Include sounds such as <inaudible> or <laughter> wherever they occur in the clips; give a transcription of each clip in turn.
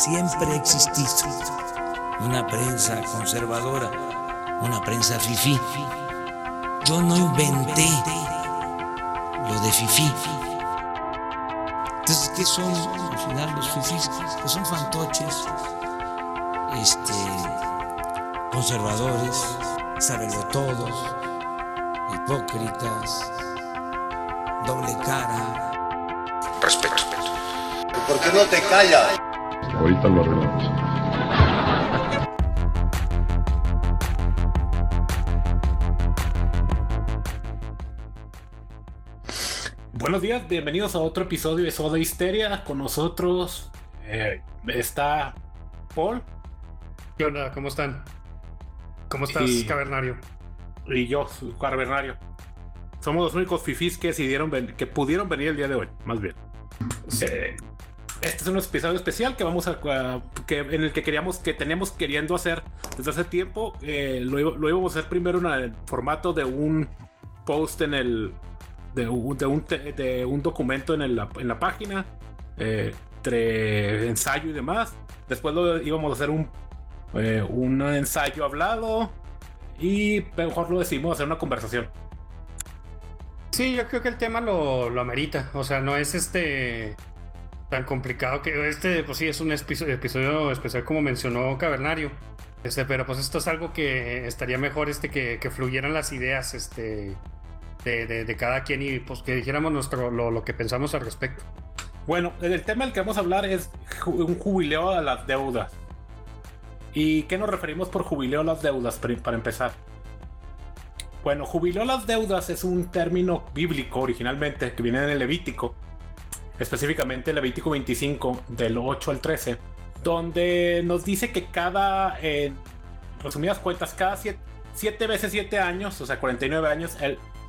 siempre ha una prensa conservadora, una prensa fifí. Yo no inventé lo de fifí. Entonces, ¿qué son al final los fifís? Pues son fantoches, este, conservadores, todos, hipócritas, doble cara. Respeto. ¿Por qué no te callas? Ahorita lo arreglamos. Buenos días, bienvenidos a otro episodio de Soda Histeria. Con nosotros eh, está Paul. ¿Qué onda? ¿Cómo están? ¿Cómo estás, Cavernario? Y yo, Cavernario. Somos los únicos fifís que decidieron que pudieron venir el día de hoy, más bien. Eh, este es un episodio especial que vamos a, que, en el que queríamos que teníamos queriendo hacer desde hace tiempo. Eh, lo, íbamos a hacer primero en el formato de un post en el de un, de un, documento en, el, en la página, eh, entre ensayo y demás. Después lo íbamos a hacer un, eh, un ensayo hablado y mejor lo decidimos hacer una conversación. Sí, yo creo que el tema lo, lo amerita. O sea, no es este tan complicado que este, pues sí, es un episodio, especial como mencionó Cavernario. Este, pero pues esto es algo que estaría mejor este que, que fluyeran las ideas este, de, de, cada quien y pues que dijéramos nuestro, lo, lo, que pensamos al respecto. Bueno, el tema del que vamos a hablar es un jubileo a las deudas. ¿Y qué nos referimos por jubileo a las deudas para empezar? Bueno, jubileo a las deudas es un término bíblico originalmente que viene del Levítico específicamente Levítico 25, del 8 al 13, donde nos dice que cada, en resumidas cuentas, cada 7 veces 7 años, o sea, 49 años,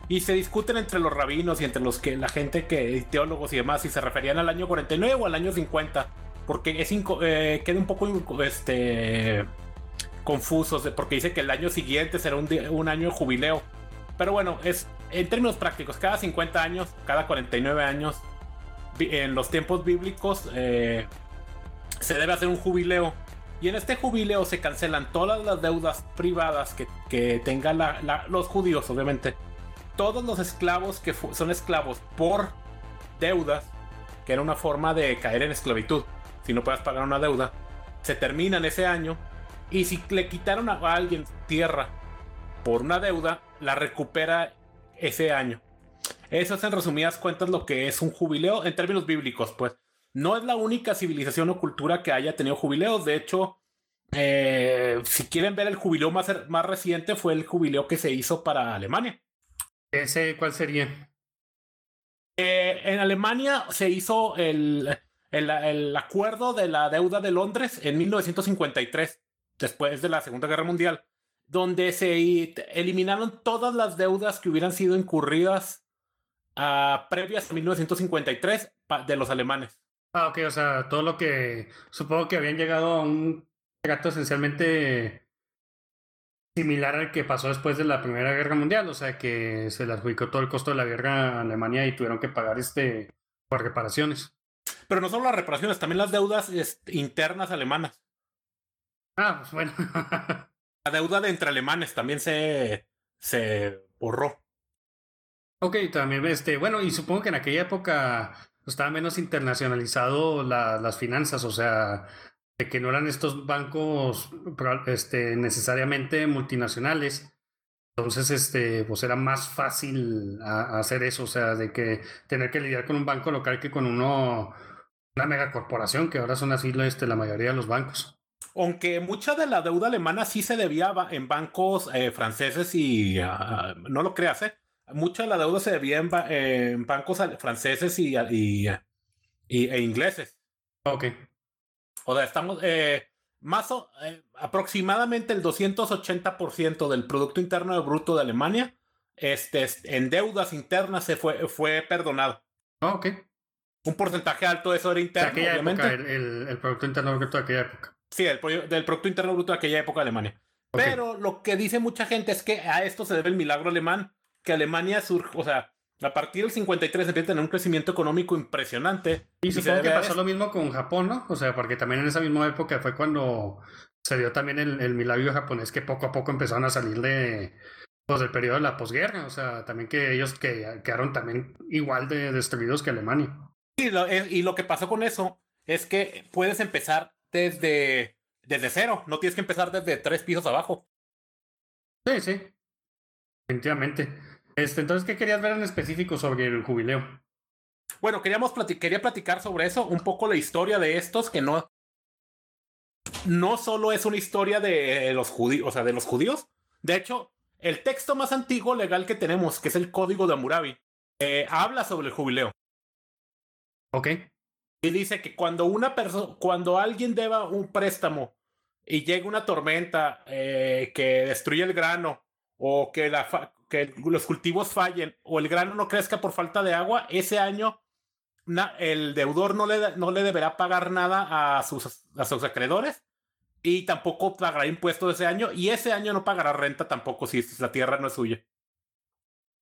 y se discuten entre los rabinos y entre los que la gente que, teólogos y demás, si se referían al año 49 o al año 50, porque es eh, queda un poco este, confuso, porque dice que el año siguiente será un, un año de jubileo. Pero bueno, es en términos prácticos, cada 50 años, cada 49 años, en los tiempos bíblicos eh, se debe hacer un jubileo. Y en este jubileo se cancelan todas las deudas privadas que, tengan los judíos, obviamente. Todos los esclavos que son esclavos por deudas, que era una forma de caer en esclavitud. Si no puedes pagar una deuda, se terminan ese año. Y si le quitaron a alguien tierra por una deuda, la recupera ese año. Eso es en resumidas cuentas lo que es un jubileo en términos bíblicos, pues. No es la única civilización o cultura que haya tenido jubileos. De hecho, eh, si quieren ver el jubileo más, más reciente, fue el jubileo que se hizo para Alemania. ¿Ese cuál sería? Eh, en Alemania se hizo el, el, acuerdo de la deuda de Londres en 1953, después de la Segunda Guerra Mundial, donde se eliminaron todas las deudas que hubieran sido incurridas previas a 1953 de los alemanes. Ah, ok, o sea, todo lo que supongo que habían llegado a un trato esencialmente similar al que pasó después de la Primera Guerra Mundial, o sea, que se le adjudicó todo el costo de la guerra a Alemania y tuvieron que pagar este por reparaciones. Pero no solo las reparaciones, también las deudas internas alemanas. Ah, pues bueno. <laughs> la deuda de entre alemanes también se, se borró. Ok, también, este, bueno, y supongo que en aquella época estaba menos internacionalizado las finanzas, o sea, de que no eran estos bancos este, necesariamente multinacionales. Entonces, este, pues era más fácil hacer eso, o sea, de que tener que lidiar con un banco local que con uno, una megacorporación, que ahora son así este, la mayoría de los bancos. Aunque mucha de la deuda alemana sí se debía en bancos eh, franceses y ah, no lo creas, ¿eh? Mucha de la deuda se debía en, bancos franceses y, e ingleses. Ok. O sea, estamos eh, más o, eh, aproximadamente el 280% del Producto Interno Bruto de Alemania este, en deudas internas se fue, fue perdonado. ok. Un porcentaje alto de eso era interno. obviamente. el, Producto Interno Bruto de aquella época. Sí, el, del Producto Interno Bruto de aquella época de Alemania. Pero lo que dice mucha gente es que a esto se debe el milagro alemán que Alemania surge, o sea, A partir del 53 empieza a tener un crecimiento económico impresionante. Y supongo que pasó lo mismo con Japón, ¿no? O sea, porque también en esa misma época fue cuando se dio también el, el milagro japonés que poco a poco empezaron a salir de pues, del periodo de la posguerra. O sea, también que ellos que, quedaron también igual de destruidos que Alemania. Y lo, y lo que pasó con eso es que puedes empezar desde, desde cero. No tienes que empezar desde tres pisos abajo. Sí, sí. Definitivamente. Este, entonces, ¿qué querías ver en específico sobre el jubileo? Bueno, queríamos plati- quería platicar sobre eso, un poco la historia de estos, que no, no solo es una historia de los judíos, o sea, de los judíos. De hecho, el texto más antiguo legal que tenemos, que es el Código de Hammurabi, eh, habla sobre el jubileo. Ok. Y dice que cuando una persona, cuando alguien deba un préstamo y llega una tormenta eh, que destruye el grano o que, la fa- que los cultivos fallen o el grano no crezca por falta de agua, ese año el deudor no le, no le deberá pagar nada a sus, acreedores y tampoco pagará impuestos ese año y ese año no pagará renta tampoco si la tierra no es suya.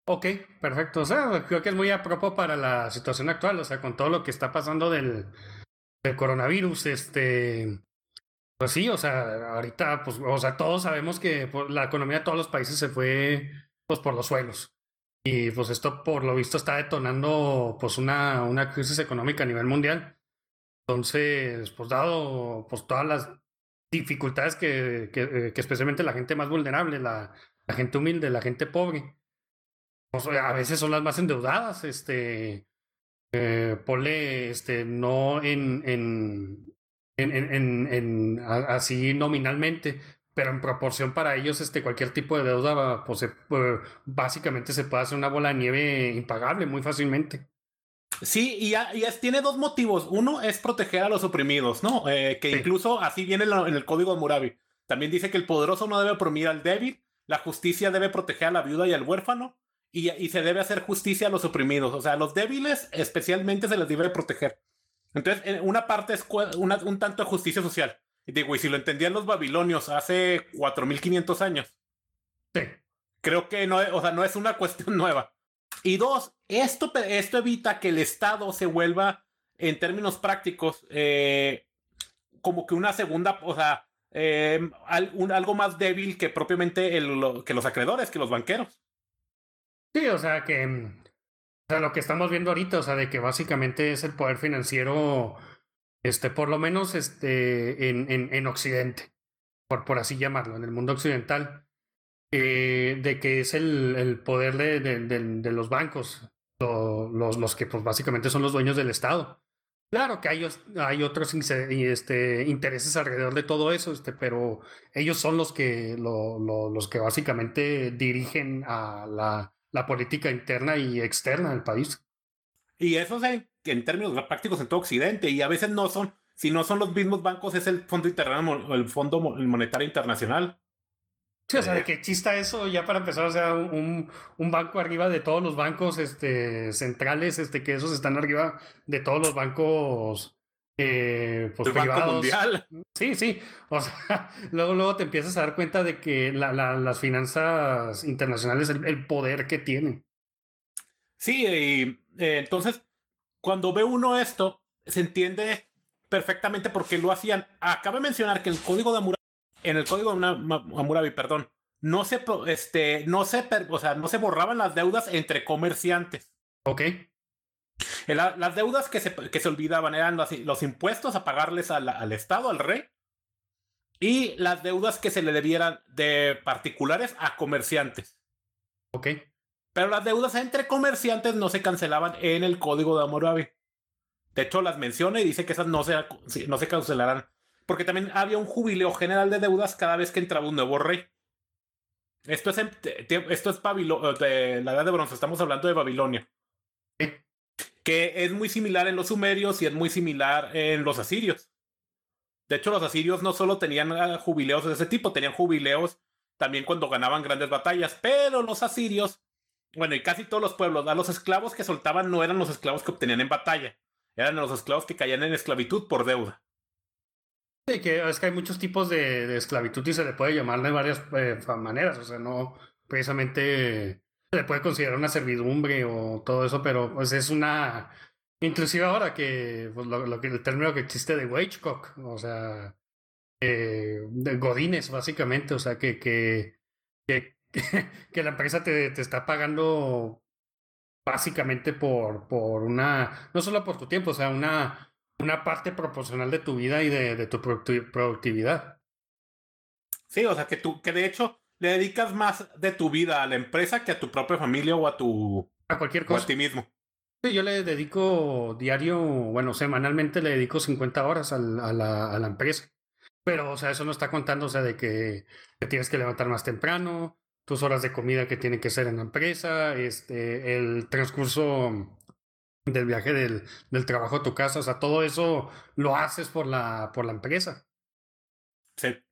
Ok, perfecto. O sea, creo que es muy a propósito para la situación actual, o sea, con todo lo que está pasando del, coronavirus, este, pues sí, o sea, ahorita, pues, o sea, todos sabemos que la economía de todos los países se fue, pues, por los suelos. Y pues esto, por lo visto, está detonando, pues, una, una crisis económica a nivel mundial. Entonces, pues, dado, pues, todas las dificultades que, que, que especialmente la gente más vulnerable, la, la gente humilde, la gente pobre, pues, a veces son las más endeudadas, este, eh, ponle, este, no en, en, en, en, en- así nominalmente, pero en proporción para ellos, este, cualquier tipo de deuda, pues, se- eh, básicamente se puede hacer una bola de nieve impagable muy fácilmente. Sí, y, ya- y es- tiene dos motivos. Uno es proteger a los oprimidos, ¿no? Eh, que Sí. incluso así viene en, la- en el código de Murabi. También dice que el poderoso no debe oprimir al débil, la justicia debe proteger a la viuda y al huérfano, y, y se debe hacer justicia a los oprimidos. O sea, a los débiles especialmente se les debe proteger. Entonces, en una parte es una- un tanto de justicia social. Y digo, y si lo entendían los babilonios hace 4500 años, Sí. creo que no, o sea, no es una cuestión <laughs> nueva. Y dos, esto, esto evita que el Estado se vuelva, en términos prácticos, eh, como que una segunda, o sea, eh, un- algo más débil que propiamente el- lo- que los acreedores, que los banqueros. Sí, o sea que mm, o sea, lo que estamos viendo ahorita, o sea, de que básicamente es el poder financiero, este, por lo menos este, en, en, en Occidente, por, por así llamarlo, en el mundo occidental, eh, de que es el, el poder de, de, de- los bancos, lo- los, los que pues básicamente son los dueños del Estado. Claro que hay, hay otros este, intereses alrededor de todo eso, este, pero ellos son los que, lo- lo- los que básicamente dirigen a la, la política interna y externa del país. Y eso es en, términos prácticos en todo Occidente. Y a veces no son, si no son los mismos bancos, es el Fondo Internacional, el Fondo Mo- Monetario Internacional. Sí, o sea, de que chista eso ya para empezar, o sea, un, un banco arriba de todos los bancos este, centrales, este, que esos están arriba de todos los bancos eh, pues, el Banco privados. Mundial. Sí, sí. O sea, <laughs> luego, luego te empiezas a dar cuenta de que la- la- las finanzas internacionales, el, el poder que tienen. Sí, y eh, entonces, cuando ve uno esto, se entiende perfectamente por qué lo hacían. Acaba de mencionar que el código de Hammurabi, en el código de Hammurabi, perdón, no se, este, no se, o sea, no se borraban las deudas entre comerciantes. Ok. La- las deudas que se, que se olvidaban eran los, los impuestos a pagarles a la- al Estado, al rey, y las deudas que se le debieran de particulares a comerciantes. Ok. Pero las deudas entre comerciantes no se cancelaban en el código de Hammurabi. De hecho, las menciona y dice que esas no se, no se cancelarán. Porque también había un jubileo general de deudas cada vez que entraba un nuevo rey. Esto es, en- esto es Babilo- de la edad de bronce, estamos hablando de Babilonia. Que es muy similar en los sumerios y es muy similar en los asirios. De hecho, los asirios no solo tenían ah, jubileos de ese tipo, tenían jubileos también cuando ganaban grandes batallas, pero los asirios bueno, y casi todos los pueblos, a los esclavos que soltaban no eran los esclavos que obtenían en batalla, eran los esclavos que caían en esclavitud por deuda. Sí, que es que hay muchos tipos de, esclavitud y se le puede llamar de varias eh, maneras, o sea, no precisamente le puede considerar una servidumbre o todo eso, pero pues es una, inclusive ahora que, pues, lo, el término que existe de wagecock, o sea, eh, de godines básicamente, o sea, que, que, <laughs> que la empresa te, te está pagando básicamente por, por una, no solo por tu tiempo, o sea, una, una parte proporcional de tu vida y de, de tu productividad. Sí, o sea, que tú, que de hecho le dedicas más de tu vida a la empresa que a tu propia familia o a tu... A cualquier cosa. a ti mismo. Sí, yo le dedico diario, bueno, semanalmente le dedico 50 horas a la, a la empresa. Pero, o sea, eso no está contando, o sea, de que te tienes que levantar más temprano, tus horas de comida que tienen que ser en la empresa, este, el transcurso del viaje del, del trabajo a tu casa, o sea, todo eso lo haces por la, por la empresa. Sí.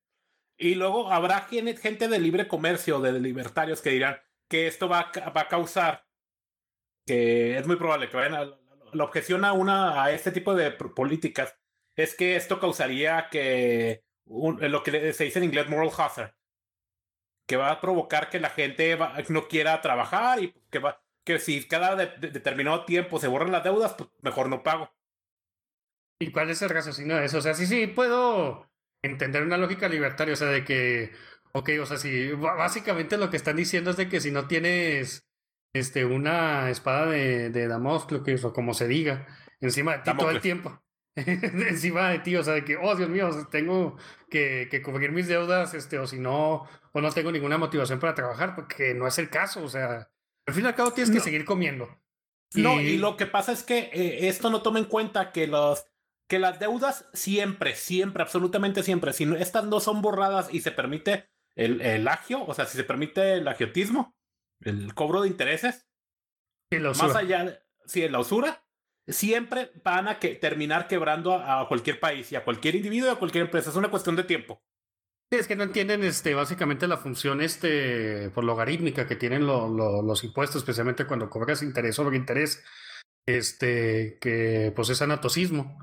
Y luego habrá gente de libre comercio, de libertarios, que dirán que esto va va a causar, que es muy probable que vayan a, la objeción a, una, a este tipo de políticas es que esto causaría que lo que se dice en inglés moral hazard, que va a provocar que la gente no quiera trabajar y que va que si cada determinado tiempo se borran las deudas, pues mejor no pago. ¿Y cuál es el raciocinio de eso? O sea, sí, sí, puedo entender una lógica libertaria, o sea, de que, ok, o sea, si básicamente lo que están diciendo es de que si no tienes este, una espada de, de Damocles, que o como se diga, encima de ti todo el tiempo, <laughs> encima de ti, o sea, de que, oh Dios mío, tengo que, que, cubrir mis deudas, este, o si no, o no tengo ninguna motivación para trabajar, porque no es el caso, o sea, al fin y al cabo tienes que seguir comiendo. No, y lo que pasa es que eh, esto no toma en cuenta que los que las deudas siempre, siempre, absolutamente siempre, si estas no son borradas y se permite el, el agio, o sea, si se permite el agiotismo, el cobro de intereses, más allá, si la usura, siempre van a que, terminar quebrando a, cualquier país y a cualquier individuo y a cualquier empresa. Es una cuestión de tiempo. Sí, es que no entienden este, básicamente la función este, por logarítmica que tienen los impuestos, especialmente cuando cobras interés sobre interés, este, que pues es anatocismo.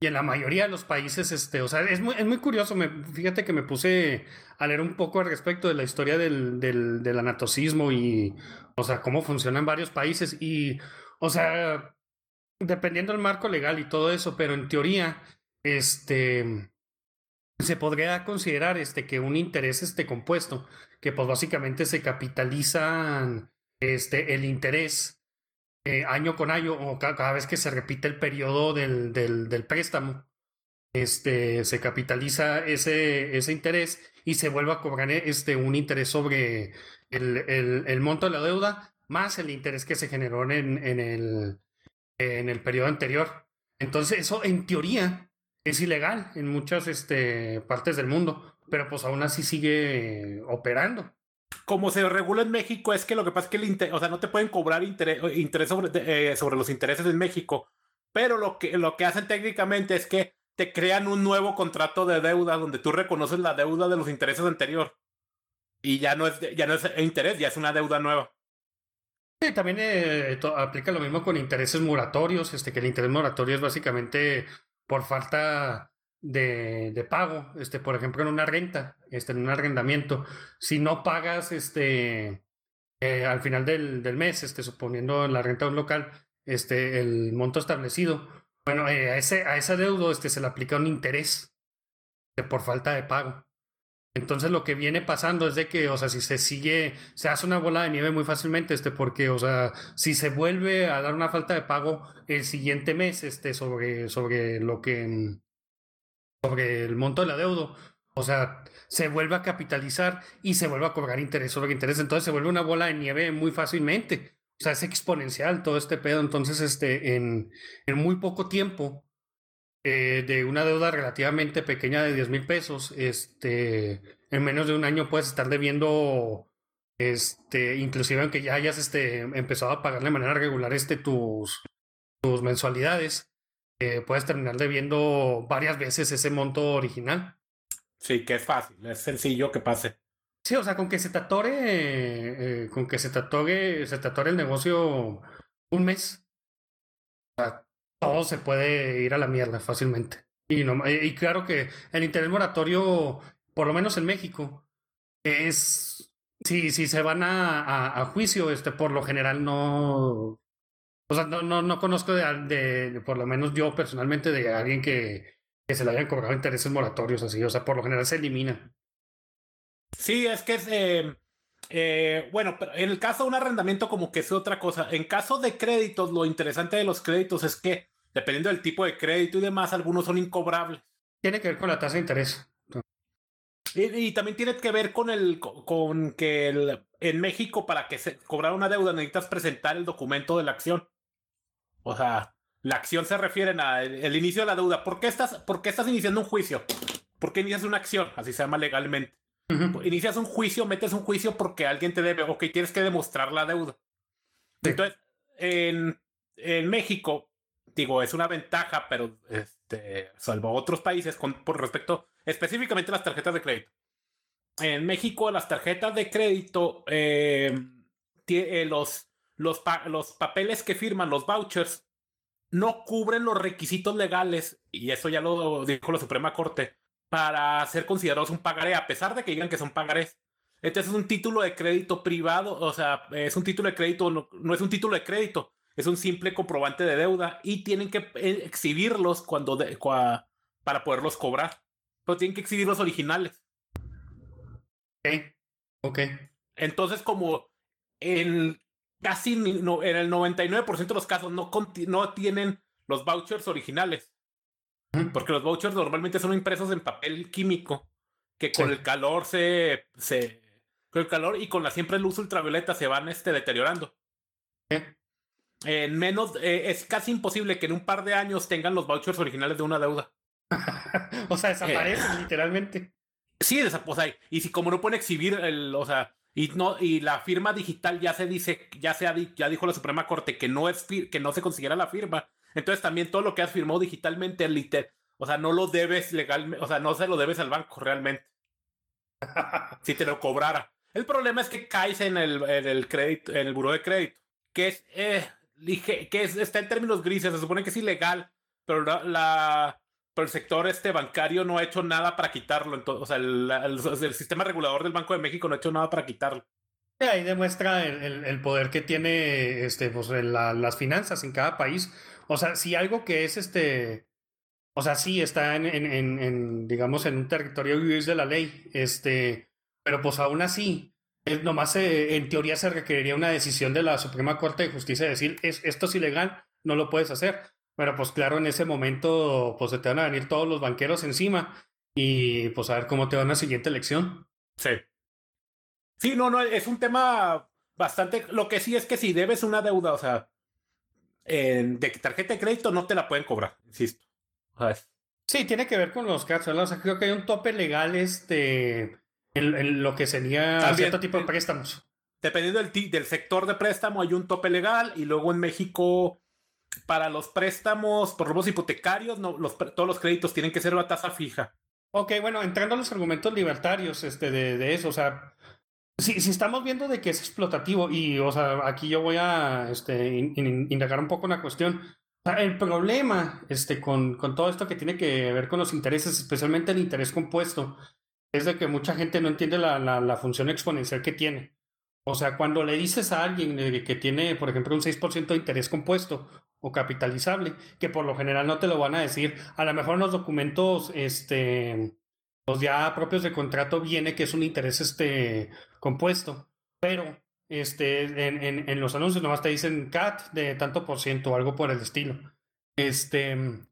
Y en la mayoría de los países, este, o sea, es muy, es muy curioso. Me, fíjate que me puse a leer un poco al respecto de la historia del, del, del anatocismo y, o sea, cómo funciona en varios países. Y, o sea, dependiendo del marco legal y todo eso, pero en teoría, este, se podría considerar este, que un interés este compuesto, que pues básicamente se capitalizan este, el interés eh, año con año o cada, vez que se repite el periodo del, del, préstamo, este, se capitaliza ese, ese interés y se vuelve a cobrar este, un interés sobre el, el, el monto de la deuda más el interés que se generó en, en, el, en el periodo anterior. Entonces eso en teoría es ilegal en muchas este, partes del mundo, pero pues aún así sigue operando como se regula en México es que lo que pasa es que no te pueden cobrar interés, sobre, eh, sobre, los intereses en México, pero lo que, lo que hacen técnicamente es que te crean un nuevo contrato de deuda donde tú reconoces la deuda de los intereses anterior y ya no es, ya no es interés, ya es una deuda nueva. Sí, también eh, aplica lo mismo con intereses moratorios, este, que el interés moratorio es básicamente por falta de, pago, este, por ejemplo, en una renta, este, en un arrendamiento, si no pagas este, eh, al final del, del, mes, este, suponiendo la renta de un local, este, el monto establecido, bueno, eh, a, ese, a ese deudo este, se le aplica un interés de por falta de pago. Entonces lo que viene pasando es de que, o sea, si se sigue, se hace una bola de nieve muy fácilmente, este, porque, o sea, si se vuelve a dar una falta de pago el siguiente mes, este, sobre, sobre lo que, sobre el monto de la deuda. O sea, se vuelve a capitalizar y se vuelve a cobrar interés sobre interés. Entonces se vuelve una bola de nieve muy fácilmente. O sea, es exponencial todo este pedo. Entonces, este, en, en muy poco tiempo, eh, de una deuda relativamente pequeña de 10 mil pesos, este, en menos de un año puedes estar debiendo, este, inclusive aunque ya hayas este, empezado a pagar de manera regular este, tus, tus mensualidades, eh, puedes terminar debiendo varias veces ese monto original. Sí, que es fácil, es sencillo que pase. Sí, o sea, con que se te atore, eh, con que se te atore, se te atore el negocio un mes, todo se puede ir a la mierda fácilmente. Y, no, y claro que el interés moratorio, por lo menos en México, es Sí, si se van a, a, juicio, este, por lo general no. O sea, no, no, no conozco de, de, por lo menos yo personalmente, de alguien que, que se le hayan cobrado intereses moratorios así. O sea, por lo general se elimina. Sí, es que es. Eh, eh, bueno, pero en el caso de un arrendamiento, como que es otra cosa. En caso de créditos, lo interesante de los créditos es que, dependiendo del tipo de crédito y demás, algunos son incobrables. Tiene que ver con la tasa de interés. Y, también tiene que ver con el con que el, en México para que se cobrar una deuda necesitas presentar el documento de la acción. O sea, la acción se refiere a el, inicio de la deuda. ¿Por qué estás, por qué estás iniciando un juicio? ¿Por qué inicias una acción? Así se llama legalmente. Inicias un juicio, metes un juicio porque alguien te debe, ok, tienes que demostrar la deuda. Entonces, en, en, México, digo, es una ventaja, pero este, salvo otros países con, por respecto específicamente las tarjetas de crédito. En México, las tarjetas de crédito, eh, eh, los, los, los papeles que firman, los vouchers, no cubren los requisitos legales, y eso ya lo dijo la Suprema Corte, para ser considerados un pagaré, a pesar de que digan que son pagarés. Entonces es un título de crédito privado, o sea, es un título de crédito, no, es un título de crédito, es un simple comprobante de deuda y tienen que eh, exhibirlos cuando para poderlos cobrar, pero tienen que exhibir los originales. Ok, ok. Entonces como en casi no, en el 99% de los casos no, no tienen los vouchers originales. Porque los vouchers normalmente son impresos en papel químico que con el calor se, se. Con el calor y con la siempre luz ultravioleta se van este, deteriorando. En menos. Eh, es casi imposible que en un par de años tengan los vouchers originales de una deuda. <laughs> o sea, desaparecen eh, literalmente. Sí, desaparecen. Y si como no pueden exhibir el. O sea. Y, no, y la firma digital ya se dice, ya se ya dijo la Suprema Corte que no es que no se consiguiera la firma. Entonces también todo lo que has firmado digitalmente, liter, o sea, no lo debes legalmente, o sea, no se lo debes al banco realmente. <laughs> si te lo cobrara. El problema es que caes en el, en el crédito, en el buro de crédito, que es, eh, que es, está en términos grises, se supone que es ilegal, pero la, pero el sector este bancario no ha hecho nada para quitarlo. Entonces, o sea, el, el, sistema regulador del Banco de México no ha hecho nada para quitarlo. Ahí demuestra el, el poder que tiene este, pues, las finanzas en cada país. O sea, si algo que es este. O sea, sí está en, digamos, en un territorio de la ley. Este. Pero pues aún así, es, nomás en teoría se requeriría una decisión de la Suprema Corte de Justicia de decir, es, esto es ilegal, no lo puedes hacer. Pero pues claro, en ese momento, pues se te van a venir todos los banqueros encima y pues a ver cómo te va en la siguiente elección. Sí. Sí, no, no, es un tema bastante. Lo que sí es que si debes una deuda, o sea, de tarjeta de crédito no te la pueden cobrar, insisto. Sí, tiene que ver con los casos. O sea, creo que hay un tope legal este, en, lo que sería cierto tipo de préstamos. Dependiendo del, del sector de préstamo, hay un tope legal y luego en México, para los préstamos por robos hipotecarios, no, los, todos los créditos tienen que ser una tasa fija. Ok, bueno, entrando a los argumentos libertarios este, de, de eso, o sea, si, si estamos viendo de que es explotativo, y o sea, aquí yo voy a este, indagar un poco una cuestión. el problema este, con, con todo esto que tiene que ver con los intereses, especialmente el interés compuesto, es de que mucha gente no entiende la, la, función exponencial que tiene. O sea, cuando le dices a alguien que tiene, por ejemplo, un 6% de interés compuesto o capitalizable, que por lo general no te lo van a decir, a lo mejor en los documentos este, los ya propios de contrato viene que es un interés este compuesto, pero este en, en, en los anuncios nomás te dicen CAT de tanto por ciento o algo por el estilo. Este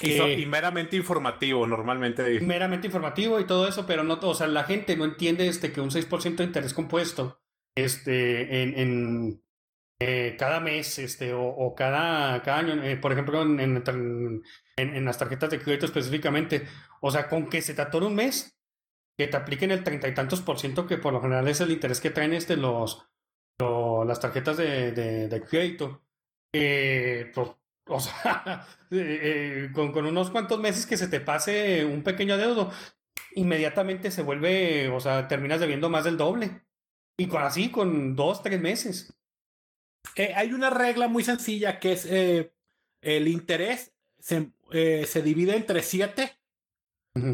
y, eh, meramente informativo, normalmente. Meramente informativo y todo eso, pero no, o sea, la gente no entiende este que un 6% de interés compuesto este, en, en eh, cada mes este, o, cada, cada año, eh, por ejemplo, en, en, las tarjetas de crédito específicamente. O sea, con que se te atore un mes, que te apliquen el treinta y tantos por ciento, que por lo general es el interés que traen este, los, las tarjetas de, de, crédito. Eh, pues, o sea, <laughs> con, con, unos cuantos meses que se te pase un pequeño adeudo, inmediatamente se vuelve, o sea, terminas debiendo más del doble. Y con así, con dos, tres meses. hay una regla muy sencilla que es el interés se, eh, se divide entre siete.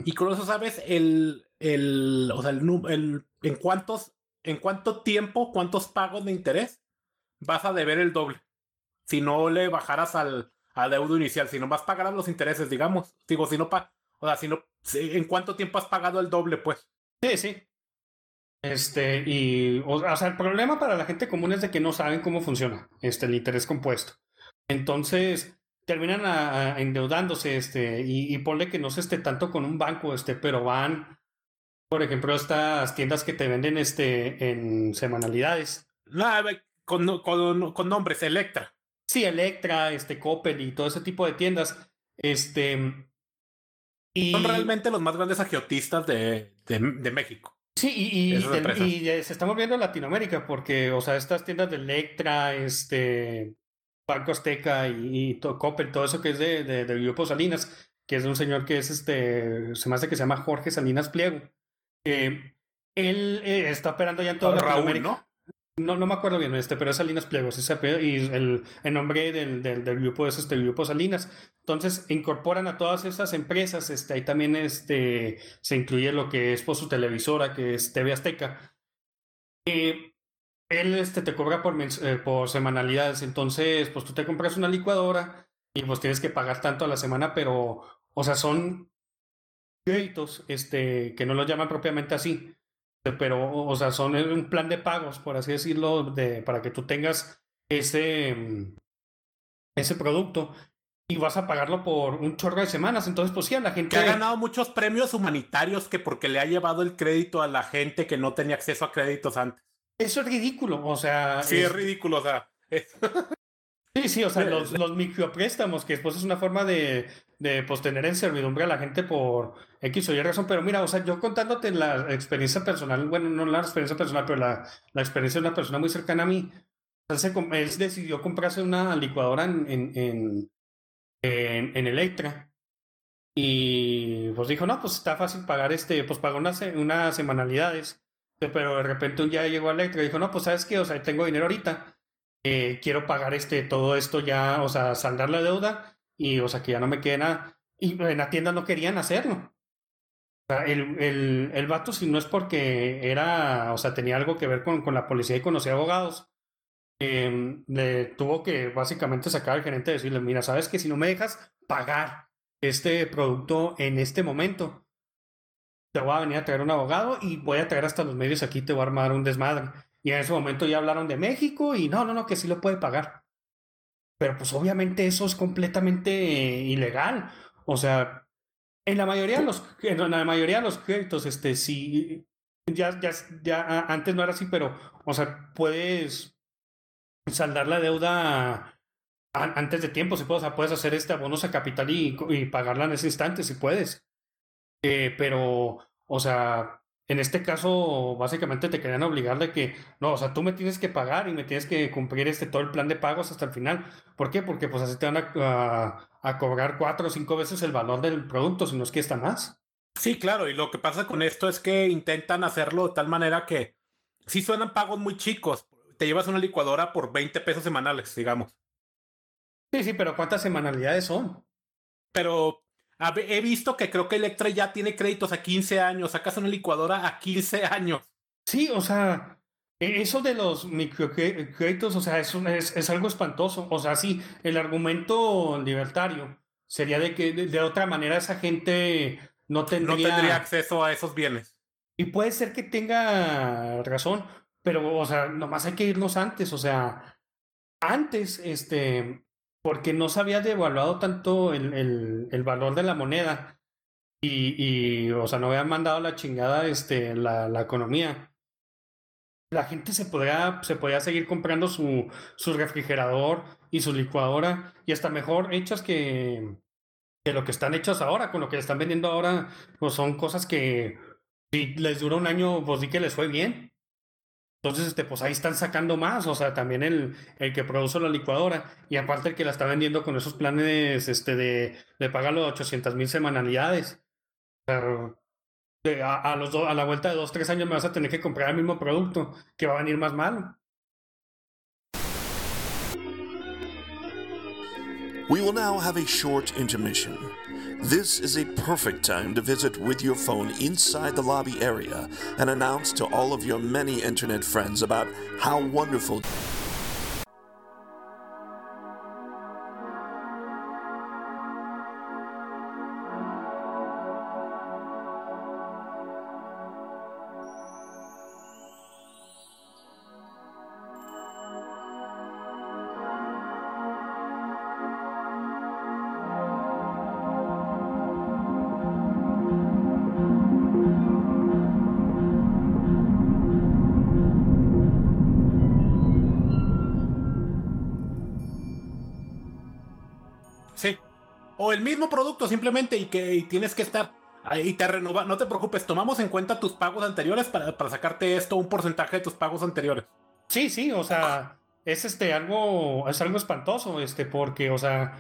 Y con eso sabes el, el, o sea, el, el, en cuántos en cuánto tiempo, cuántos pagos de interés vas a deber el doble. Si no le bajaras al, deudo inicial, si no vas a pagar los intereses, digamos. Digo, si no pa o sea, si no, ¿en cuánto tiempo has pagado el doble, pues? Sí, sí. Este, y, o, sea, el problema para la gente común es de que no saben cómo funciona este, el interés compuesto. Entonces, terminan endeudándose, este, y, y ponle que no se esté tanto con un banco, este, pero van, por ejemplo, estas tiendas que te venden, este, en semanalidades. No, con, con, con nombres, Electra. Sí, Electra, este, Coppel y todo ese tipo de tiendas. Este. Y... Son realmente los más grandes agiotistas de, de México. Sí, y, y, se está moviendo en Latinoamérica porque, o sea, estas tiendas de Electra, este, Banco Azteca y, y Coppel, todo eso que es de, de, Grupo Salinas, que es de un señor que es, este, se me hace que se llama Jorge Salinas Pliego. él eh, está operando ya en toda Latinoamérica. ¿no? No, no me acuerdo bien este, pero es Salinas Pliegos, y el, el nombre del, del, del, grupo es este grupo Salinas. Entonces, incorporan a todas esas empresas, este, ahí también este, se incluye lo que es por su televisora, que es TV Azteca. Eh, él este, te cobra por, eh, por semanalidades, entonces, pues tú te compras una licuadora y pues tienes que pagar tanto a la semana, pero, o sea, son créditos, este, que no lo llaman propiamente así pero, o sea, son un plan de pagos, por así decirlo, de, para que tú tengas ese, mm, ese producto y vas a pagarlo por un chorro de semanas. Entonces, pues sí, a la gente. Que ha ganado muchos premios humanitarios que porque le ha llevado el crédito a la gente que no tenía acceso a créditos antes. Eso es ridículo, o sea. Sí, es, ridículo, o sea. Sí, sí, o sea, <laughs> los, los micropréstamos, que después es una forma de, de pues, tener en servidumbre a la gente por X o Y razón. Pero mira, o sea, yo contándote la experiencia personal, bueno, no la experiencia personal, pero la, la experiencia de una persona muy cercana a mí, él decidió comprarse una licuadora en, en, en, en, Electra. Y pues dijo, no, pues está fácil pagar este, pues pagó unas, unas semanalidades. Pero de repente un día llegó a Electra y dijo, no, pues sabes qué, o sea, tengo dinero ahorita eh, quiero pagar este, todo esto ya, o sea, saldar la deuda y, o sea, que ya no me quede nada. Y en la tienda no querían hacerlo. O sea, el, el, el vato, si no es porque era, o sea, tenía algo que ver con, con la policía y conocía abogados, eh, le tuvo que básicamente sacar al gerente y decirle, mira, sabes que si no me dejas pagar este producto en este momento, te voy a venir a traer un abogado y voy a traer hasta los medios aquí, te voy a armar un desmadre. Y en ese momento ya hablaron de México y no, no, no, que sí lo puede pagar. Pero pues obviamente eso es completamente ilegal. O sea, en la mayoría de los, en la mayoría de los créditos, este, sí, ya, ya, ya antes no era así, pero, o sea, puedes saldar la deuda antes de tiempo, si puedes, o sea, puedes hacer este abonos a capital y, pagarla en ese instante, si puedes. Eh, pero, o sea, en este caso, básicamente te querían obligar de que, no, o sea, tú me tienes que pagar y me tienes que cumplir este todo el plan de pagos hasta el final. ¿Por qué? Porque pues así te van a, a, cobrar cuatro o cinco veces el valor del producto, si no es que está más. Sí, claro, y lo que pasa con esto es que intentan hacerlo de tal manera que si suenan pagos muy chicos. Te llevas una licuadora por 20 pesos semanales, digamos. Sí, sí, pero ¿cuántas semanalidades son? Pero he visto que creo que Electra ya tiene créditos a 15 años. Sacas una licuadora a 15 años. Sí, o sea, e, eso de los microcréditos, o sea, es, es, es, algo espantoso. O sea, sí, el argumento libertario sería de que de, otra manera esa gente no tendría... No tendría acceso a esos bienes. Y puede ser que tenga razón, pero, o sea, nomás hay que irnos antes. O sea, antes, este, porque no se había devaluado tanto el, el, el valor de la moneda y, y, o sea, no habían mandado la chingada este, la, la economía. La gente se podría, se podía seguir comprando su, su refrigerador y su licuadora y hasta mejor hechas que, que lo que están hechas ahora, con lo que están vendiendo ahora, pues son cosas que si les dura un año, pues sí que les fue bien. Entonces, este, pues ahí están sacando más, o sea, también el, el que produce la licuadora y aparte el que la está vendiendo con esos planes este, de, de pagarlo 800 mil semanalidades. Pero a, a, los a la vuelta de dos, tres años me vas a tener que comprar el mismo producto que va a venir más malo. We will now have a short intermission. This is a perfect time to visit with your phone inside the lobby area and announce to all of your many internet friends about how wonderful. O el mismo producto simplemente y que y tienes que estar ahí te renova. No te preocupes, tomamos en cuenta tus pagos anteriores para, para sacarte esto, un porcentaje de tus pagos anteriores. Sí, sí, o sea, es este algo, es algo espantoso, este, porque, o sea,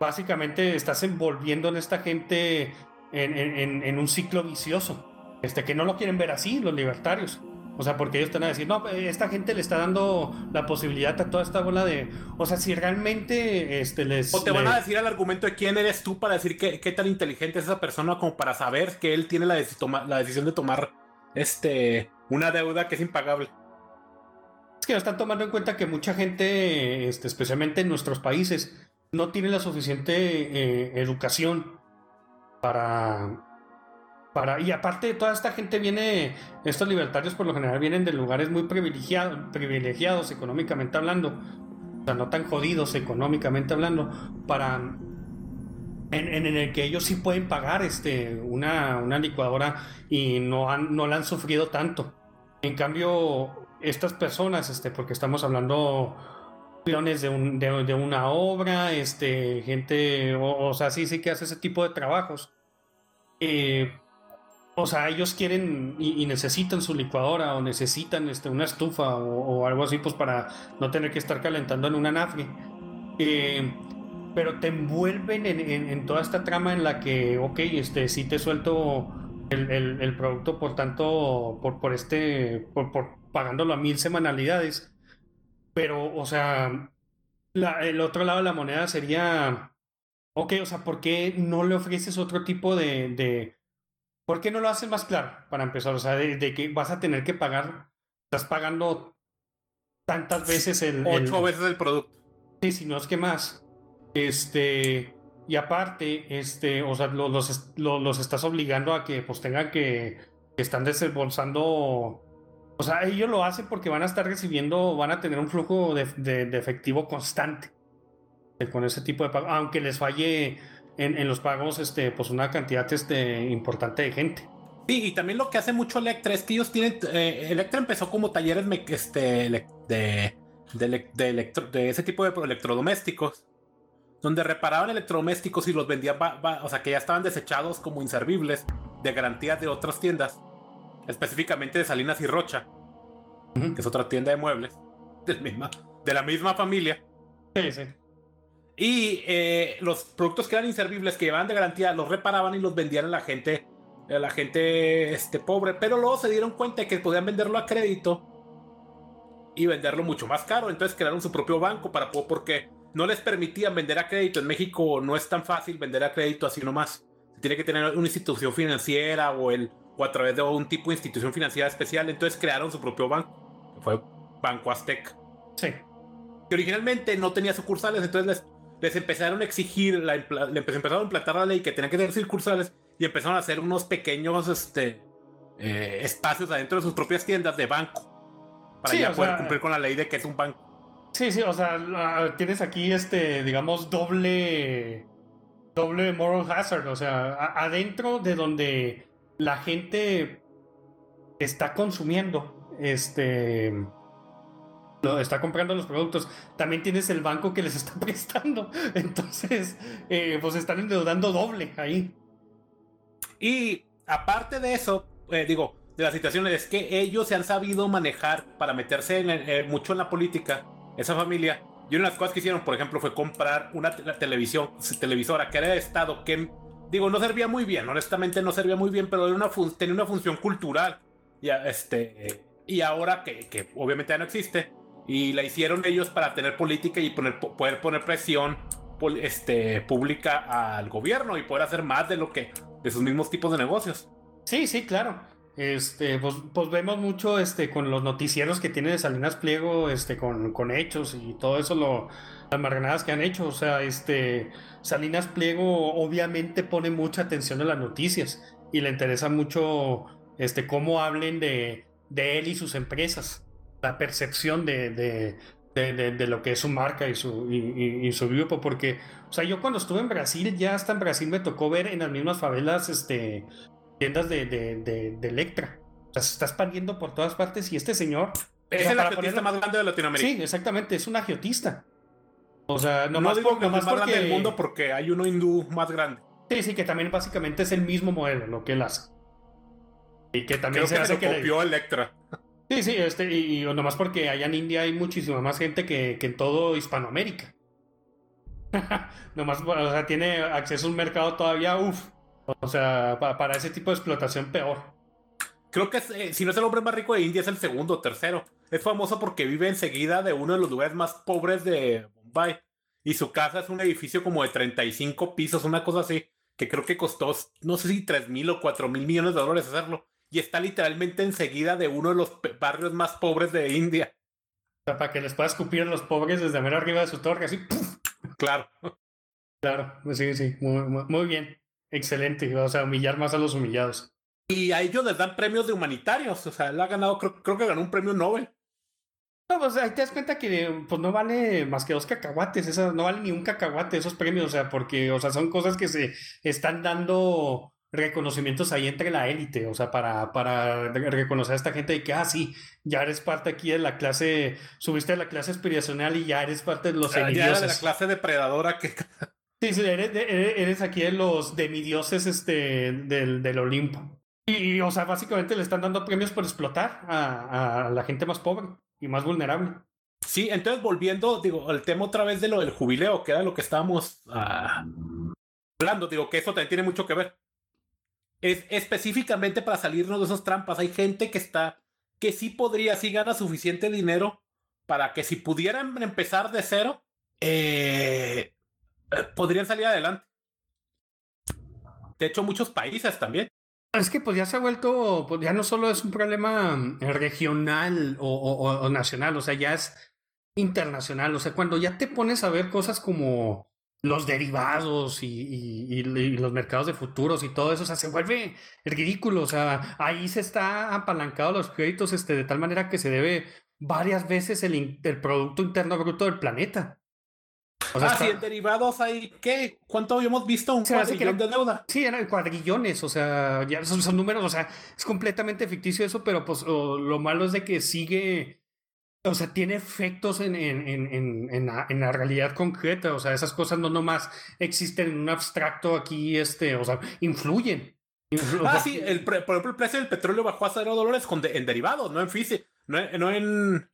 básicamente estás envolviendo en esta gente en, en- en un ciclo vicioso. Este, que no lo quieren ver así, los libertarios. O sea, porque ellos están a decir, no, eh, esta gente le está dando la posibilidad a toda esta bola de. O sea, si realmente este, les. O te van a decir el argumento de quién eres tú para decir qué, qué tan inteligente es esa persona como para saber que él tiene la, deci- toma- la decisión de tomar este una deuda que es impagable. Es que no están tomando en cuenta que mucha gente, este, especialmente en nuestros países, no tiene la suficiente eh, educación para, para... Y aparte, toda esta gente viene, estos libertarios por lo general vienen de lugares muy privilegiados, privilegiados económicamente hablando, o sea, no tan jodidos económicamente hablando, para... En, en- en el que ellos sí pueden pagar este, una, una licuadora y no, han, no la han sufrido tanto. En cambio, estas personas, este, porque estamos hablando peones de, un- de, de una obra, este, gente, o, o sea, sí, sí que hace ese tipo de trabajos. Eh, o sea, ellos quieren y, necesitan su licuadora o necesitan este, una estufa o, algo así, pues para no tener que estar calentando en una nafre. Eh, pero te envuelven en, en- toda esta trama en la que, ok, este, sí te suelto el, el- producto por tanto, por, por este, por pagándolo a mil semanalidades. Pero, o sea, la- el otro lado de la moneda sería, ok, o sea, ¿por qué no le ofreces otro tipo de, de ¿por qué no lo haces más claro? Para empezar, o sea, de, de que vas a tener que pagar, estás pagando tantas veces el... el- Ocho veces el producto. Sí, si no es que más. Este, y aparte, este, o sea, lo- los, es- lo- los estás obligando a que pues tengan que, que están desembolsando. O sea, ellos lo hacen porque van a estar recibiendo, van a tener un flujo de, de- de efectivo constante eh, con ese tipo de pago, aunque les falle en, en los pagos, este, pues una cantidad este, importante de gente. Sí, y también lo que hace mucho Electra es que ellos tienen. eh, Electra empezó como talleres me- este, de, de, de electro- de ese tipo de electrodomésticos, donde reparaban electrodomésticos y los vendían, ba- ba- o sea, que ya estaban desechados como inservibles de garantías de otras tiendas, específicamente de Salinas y Rocha, que es otra tienda de muebles del misma, de la misma familia. Sí, sí. Y eh, los productos que eran inservibles, que llevaban de garantía, los reparaban y los vendían a la gente, a la gente este, pobre. Pero luego se dieron cuenta de que podían venderlo a crédito y venderlo mucho más caro. Entonces crearon su propio banco para poder, porque no les permitían vender a crédito. En México no es tan fácil vender a crédito así nomás. Se tiene que tener una institución financiera o, el, o a través de un tipo de institución financiera especial. Entonces crearon su propio banco, que fue Banco Aztec Sí. que originalmente no tenía sucursales, entonces les, les empezaron a exigir, la, le empe- empezaron a implantar la ley que tenían que tener sucursales y empezaron a hacer unos pequeños este, eh, espacios adentro de sus propias tiendas de banco para Sí, ya poder sea, cumplir con la ley de que es un banco. Sí, sí, o sea, tienes aquí este, digamos, doble, doble moral hazard, o sea, a- adentro de donde la gente está consumiendo, este, lo- está comprando los productos, también tienes el banco que les está <laughs> prestando, entonces, eh, pues están endeudando doble ahí. Y aparte de eso, eh, digo, de la situación es que ellos se han sabido manejar para meterse eh, mucho en la política, esa familia. Y una de las cosas que hicieron, por ejemplo, fue comprar una televisión, televisora que era de Estado, que, digo, no servía muy bien, honestamente no servía muy bien, pero era una tenía una función cultural. Y, este, y ahora que, que obviamente ya no existe, y la hicieron ellos para tener política y poner, po- poder poner presión este, pública al gobierno y poder hacer más de lo que de sus mismos tipos de negocios. Sí, sí, claro. Este, pues, pues vemos mucho este, con los noticieros que tiene de Salinas Pliego, este, con, con hechos y todo eso, lo, las marganadas que han hecho. O sea, este, Salinas Pliego obviamente pone mucha atención en las noticias y le interesa mucho este, cómo hablen de, de él y sus empresas, la percepción de, de, de, lo que es su marca y su, y, su grupo, porque, o sea, yo cuando estuve en Brasil, ya hasta en Brasil me tocó ver en las mismas favelas, este, tiendas de, de, Electra. O sea, se está expandiendo por todas partes y este señor... Es el agiotista más grande de Latinoamérica. Sí, exactamente, es un agiotista. O sea, no más digo que más porque... grande del mundo porque hay uno hindú más grande. Sí, sí, que también básicamente es el mismo modelo, lo que él hace. Y que también se hace que copió Electra. Sí, sí, este, y, nomás porque allá en India hay muchísima más gente que, que en todo Hispanoamérica. <laughs> nomás, o sea, tiene acceso a un mercado todavía, uff. O sea, para ese tipo de explotación peor. Creo que eh, si no es el hombre más rico de India, es el segundo o tercero. Es famoso porque vive enseguida de uno de los lugares más pobres de Bombay. Y su casa es un edificio como de 35 pisos, una cosa así, que creo que costó, no sé si 3 mil o 4 mil millones de dólares hacerlo y está literalmente enseguida de uno de los barrios más pobres de India. O sea, para que les pueda escupir a los pobres desde ver arriba de su torre, así. Claro. <laughs> Claro, pues sí, sí, muy, bien. Excelente. O sea, humillar más a los humillados. Y a ellos les dan premios de humanitarios. O sea, él ha ganado, creo, creo que ganó un premio Nobel. No, pues ahí te das cuenta que pues no vale más que dos cacahuates, esas, no vale ni un cacahuate esos premios, o sea, porque, o sea, son cosas que se están dando reconocimientos ahí entre la élite, o sea, para, para reconocer a esta gente de que, ah, sí, ya eres parte aquí de la clase, subiste de la clase espiritual y ya eres parte de los Ya eres de la clase depredadora que... <laughs> Sí, sí, eres, eres aquí de los demidioses este, del, del Olimpo. Y, o sea, básicamente le están dando premios por explotar a, a, la gente más pobre y más vulnerable. Sí, entonces volviendo, digo, al tema otra vez de lo del jubileo, que era lo que estábamos ah, hablando, digo, que eso también tiene mucho que ver es específicamente para salirnos de esas trampas. Hay gente que está, que sí podría, sí gana suficiente dinero para que si pudieran empezar de cero, eh, podrían salir adelante. De hecho, muchos países también. Es que pues ya se ha vuelto, pues ya no solo es un problema regional o nacional, o sea, ya es internacional. O sea, cuando ya te pones a ver cosas como los derivados y, los mercados de futuros y todo eso, o sea, se vuelve ridículo, o sea, ahí se está apalancado los créditos este, de tal manera que se debe varias veces el, Producto Interno Bruto del planeta. O sea, ah, sí, en derivados hay, ¿qué? ¿Cuánto habíamos visto? Un cuadrillón de deuda. Sí, eran cuadrillones, o sea, ya son, son, números, o sea, es completamente ficticio eso, pero pues lo malo es de que sigue o sea, tiene efectos en, en, en, en, la, en, la, realidad concreta. O sea, esas cosas no nomás existen en un abstracto aquí, este, o sea, influyen. ah, sí, el, por ejemplo, el precio del petróleo bajó a cero dólares con en derivados, no en físico, no, no, en,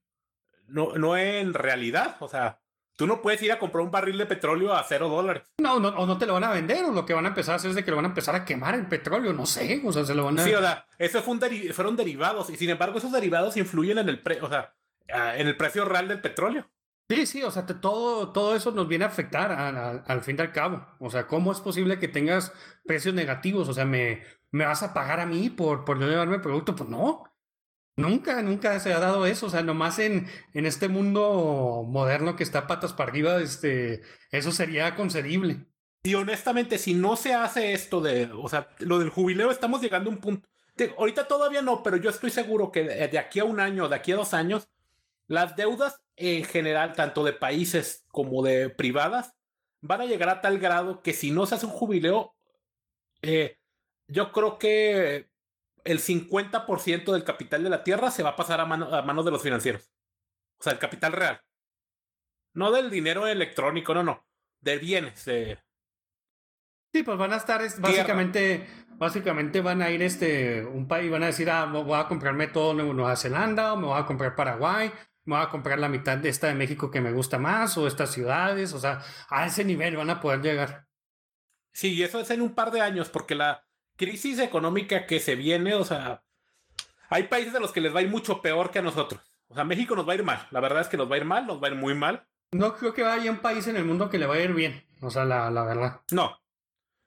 no, no en realidad. O sea, tú no puedes ir a comprar un barril de petróleo a cero dólares. No, no, o no te lo van a vender, o lo que van a empezar a hacer es de que lo van a empezar a quemar el petróleo, no sé, o sea, se lo van a... Sí, o sea, eso fue un fueron derivados, y sin embargo esos derivados influyen en el precio, o sea, Ah, en el precio real del petróleo. Sí, sí, o sea, todo, todo eso nos viene a afectar al fin y al cabo. O sea, ¿cómo es posible que tengas precios negativos? O sea, ¿me, me vas a pagar a mí por, por no llevarme el producto? Pues no. Nunca, nunca se ha dado eso. O sea, nomás en, en este mundo moderno que está patas para arriba, este, eso sería concebible. Y honestamente, si no se hace esto de, o sea, lo del jubileo, estamos llegando a un punto. ahorita todavía no, pero yo estoy seguro que de aquí a un año, de aquí a dos años, las deudas en general, tanto de países como de privadas, van a llegar a tal grado que si no se hace un jubileo, eh, yo creo que el 50% del capital de la tierra se va a pasar a, mano, a manos de los financieros. O sea, el capital real. No del dinero electrónico, no, no. De bienes. Sí, pues van a estar básicamente, básicamente van a ir este un país, van a decir, ah, voy a comprarme todo Nueva Zelanda, o me voy a comprar Paraguay, me voy a comprar la mitad de esta de México que me gusta más o estas ciudades, o sea, a ese nivel van a poder llegar. Sí, y eso es en un par de años, porque la crisis económica que se viene, o sea, hay países a los que les va a ir mucho peor que a nosotros. O sea, México nos va a ir mal, la verdad es que nos va a ir mal, nos va a ir muy mal. no creo que haya un país en el mundo que le vaya a ir bien. O sea, la, la verdad. No.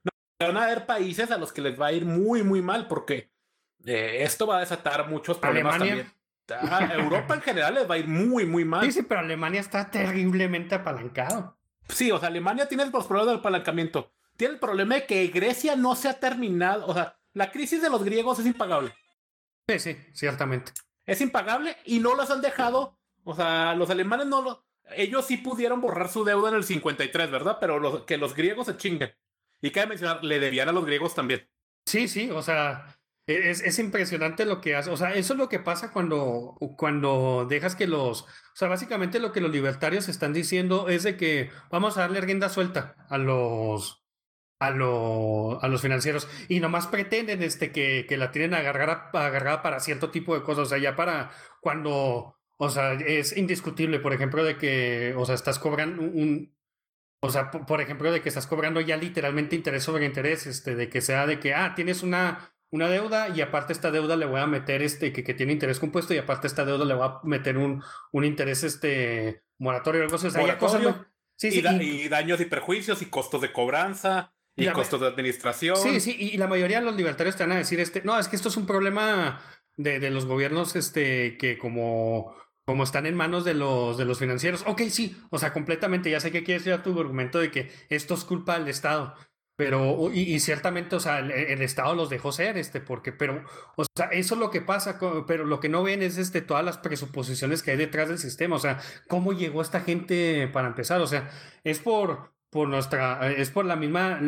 no. Van a haber países a los que les va a ir muy, muy mal porque eh, esto va a desatar muchos problemas Alemania. también. A Europa en general les va a ir muy, muy mal. Sí, sí, pero Alemania está terriblemente apalancado. Sí, o sea, Alemania tiene los problemas del apalancamiento. Tiene el problema de que Grecia no se ha terminado. O sea, la crisis de los griegos es impagable. Sí, sí, ciertamente. Es impagable y no los han dejado. O sea, los alemanes no lo. Ellos sí pudieron borrar su deuda en el 53, ¿verdad? Pero los, que los griegos se chinguen. Y cabe mencionar, le debían a los griegos también. Sí, sí, o sea, es, es impresionante lo que hace. O sea, eso es lo que pasa cuando, cuando dejas que los. O sea, básicamente lo que los libertarios están diciendo es de que vamos a darle rienda suelta a los. A, lo- a los financieros y nomás pretenden este, que, que la tienen agarrada, agarrada para cierto tipo de cosas, o sea, ya para cuando, o sea, es indiscutible, por ejemplo, de que, o sea, estás cobrando un, o sea, por ejemplo, de que estás cobrando ya literalmente interés sobre interés, este, de que sea de que, ah, tienes una, una deuda y aparte esta deuda le voy a meter este, que, que tiene interés compuesto y aparte esta deuda le voy a meter un, un interés este moratorio o algo así. O sea, ya cosas Moratorio. Sí, y, sí, da- y- y daños y perjuicios y costos de cobranza y, costos de administración. Sí, sí, y la mayoría de los libertarios te van a decir, este, no, es que esto es un problema de, de los gobiernos, este, que como, como están en manos de los, de los financieros. Ok, sí, o sea, completamente, ya sé que quieres ir a tu argumento de que esto es culpa del Estado. Pero, y, y ciertamente, o sea, el, Estado los dejó ser, este, porque, pero, o sea, eso es lo que pasa, pero lo que no ven es, este, todas las presuposiciones que hay detrás del sistema, o sea, cómo llegó esta gente para empezar, o sea, es por, por nuestra, es por la misma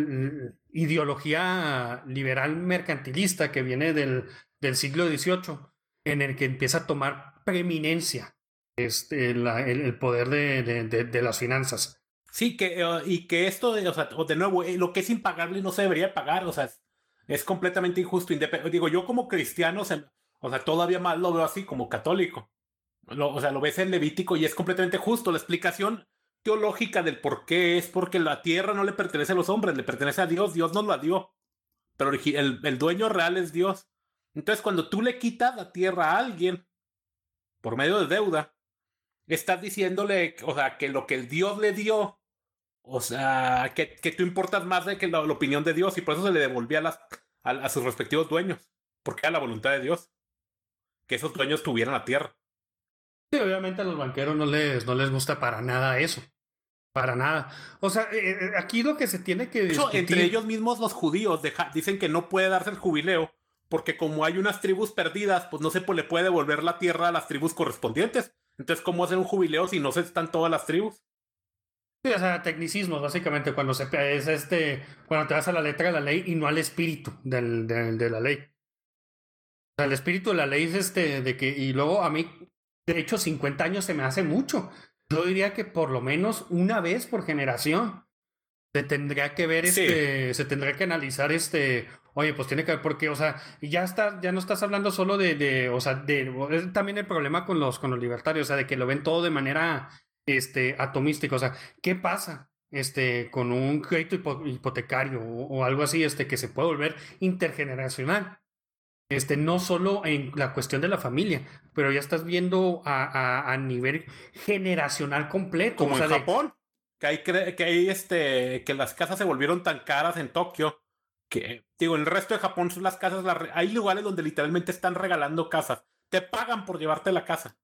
ideología liberal mercantilista que viene del, del siglo XVIII, en el que empieza a tomar preeminencia este, el, poder de, de- de- de las finanzas. Sí, que, eh, y que esto, de, o sea, de nuevo, eh, lo que es impagable no se debería pagar, o sea, es, completamente injusto. Digo, yo como cristiano, se- o sea, todavía más lo veo así como católico. O sea, lo ves en Levítico y es completamente justo. La explicación teológica del por qué es porque la tierra no le pertenece a los hombres, le pertenece a Dios, Dios nos la dio. Pero el, el dueño real es Dios. Entonces, cuando tú le quitas la tierra a alguien por medio de deuda, estás diciéndole, o sea, que lo que el Dios le dio, o sea, que, que tú importas más de que la, la opinión de Dios y por eso se le devolvía a, las, a, a sus respectivos dueños, porque era la voluntad de Dios, que esos dueños tuvieran la tierra. Sí, obviamente a los banqueros no les, no les gusta para nada eso. Para nada. O sea, eh, eh, aquí lo que se tiene que discutir... entre ellos mismos los judíos deja- dicen que no puede darse el jubileo, porque como hay unas tribus perdidas, pues no se le puede devolver la tierra a las tribus correspondientes. Entonces, ¿cómo hacer un jubileo si no se están todas las tribus? Sí, o sea, tecnicismos, básicamente, cuando se es este, cuando te vas a la letra de la ley y no al espíritu del, del- de la ley. O sea, el espíritu de la ley es este, de que, y luego a mí, de hecho, 50 años se me hace mucho. Yo diría que por lo menos una vez por generación se tendría que ver, Sí. este, se tendría que analizar este, oye, pues tiene que ver, porque, o sea, ya está, ya no estás hablando solo de, de, o sea, de, es también el problema con los, con los libertarios, o sea, de que lo ven todo de manera, este, atomística, o sea, ¿qué pasa? Este, con un crédito hipo- hipotecario o, o algo así, este, que se puede volver intergeneracional. Este, no solo en la cuestión de la familia, pero ya estás viendo a, a, a nivel generacional completo. Como o sea, en de- Japón, que hay, que hay este, que las casas se volvieron tan caras en Tokio, que, digo, en el resto de Japón son las casas, las hay lugares donde literalmente están regalando casas. Te pagan por llevarte la casa.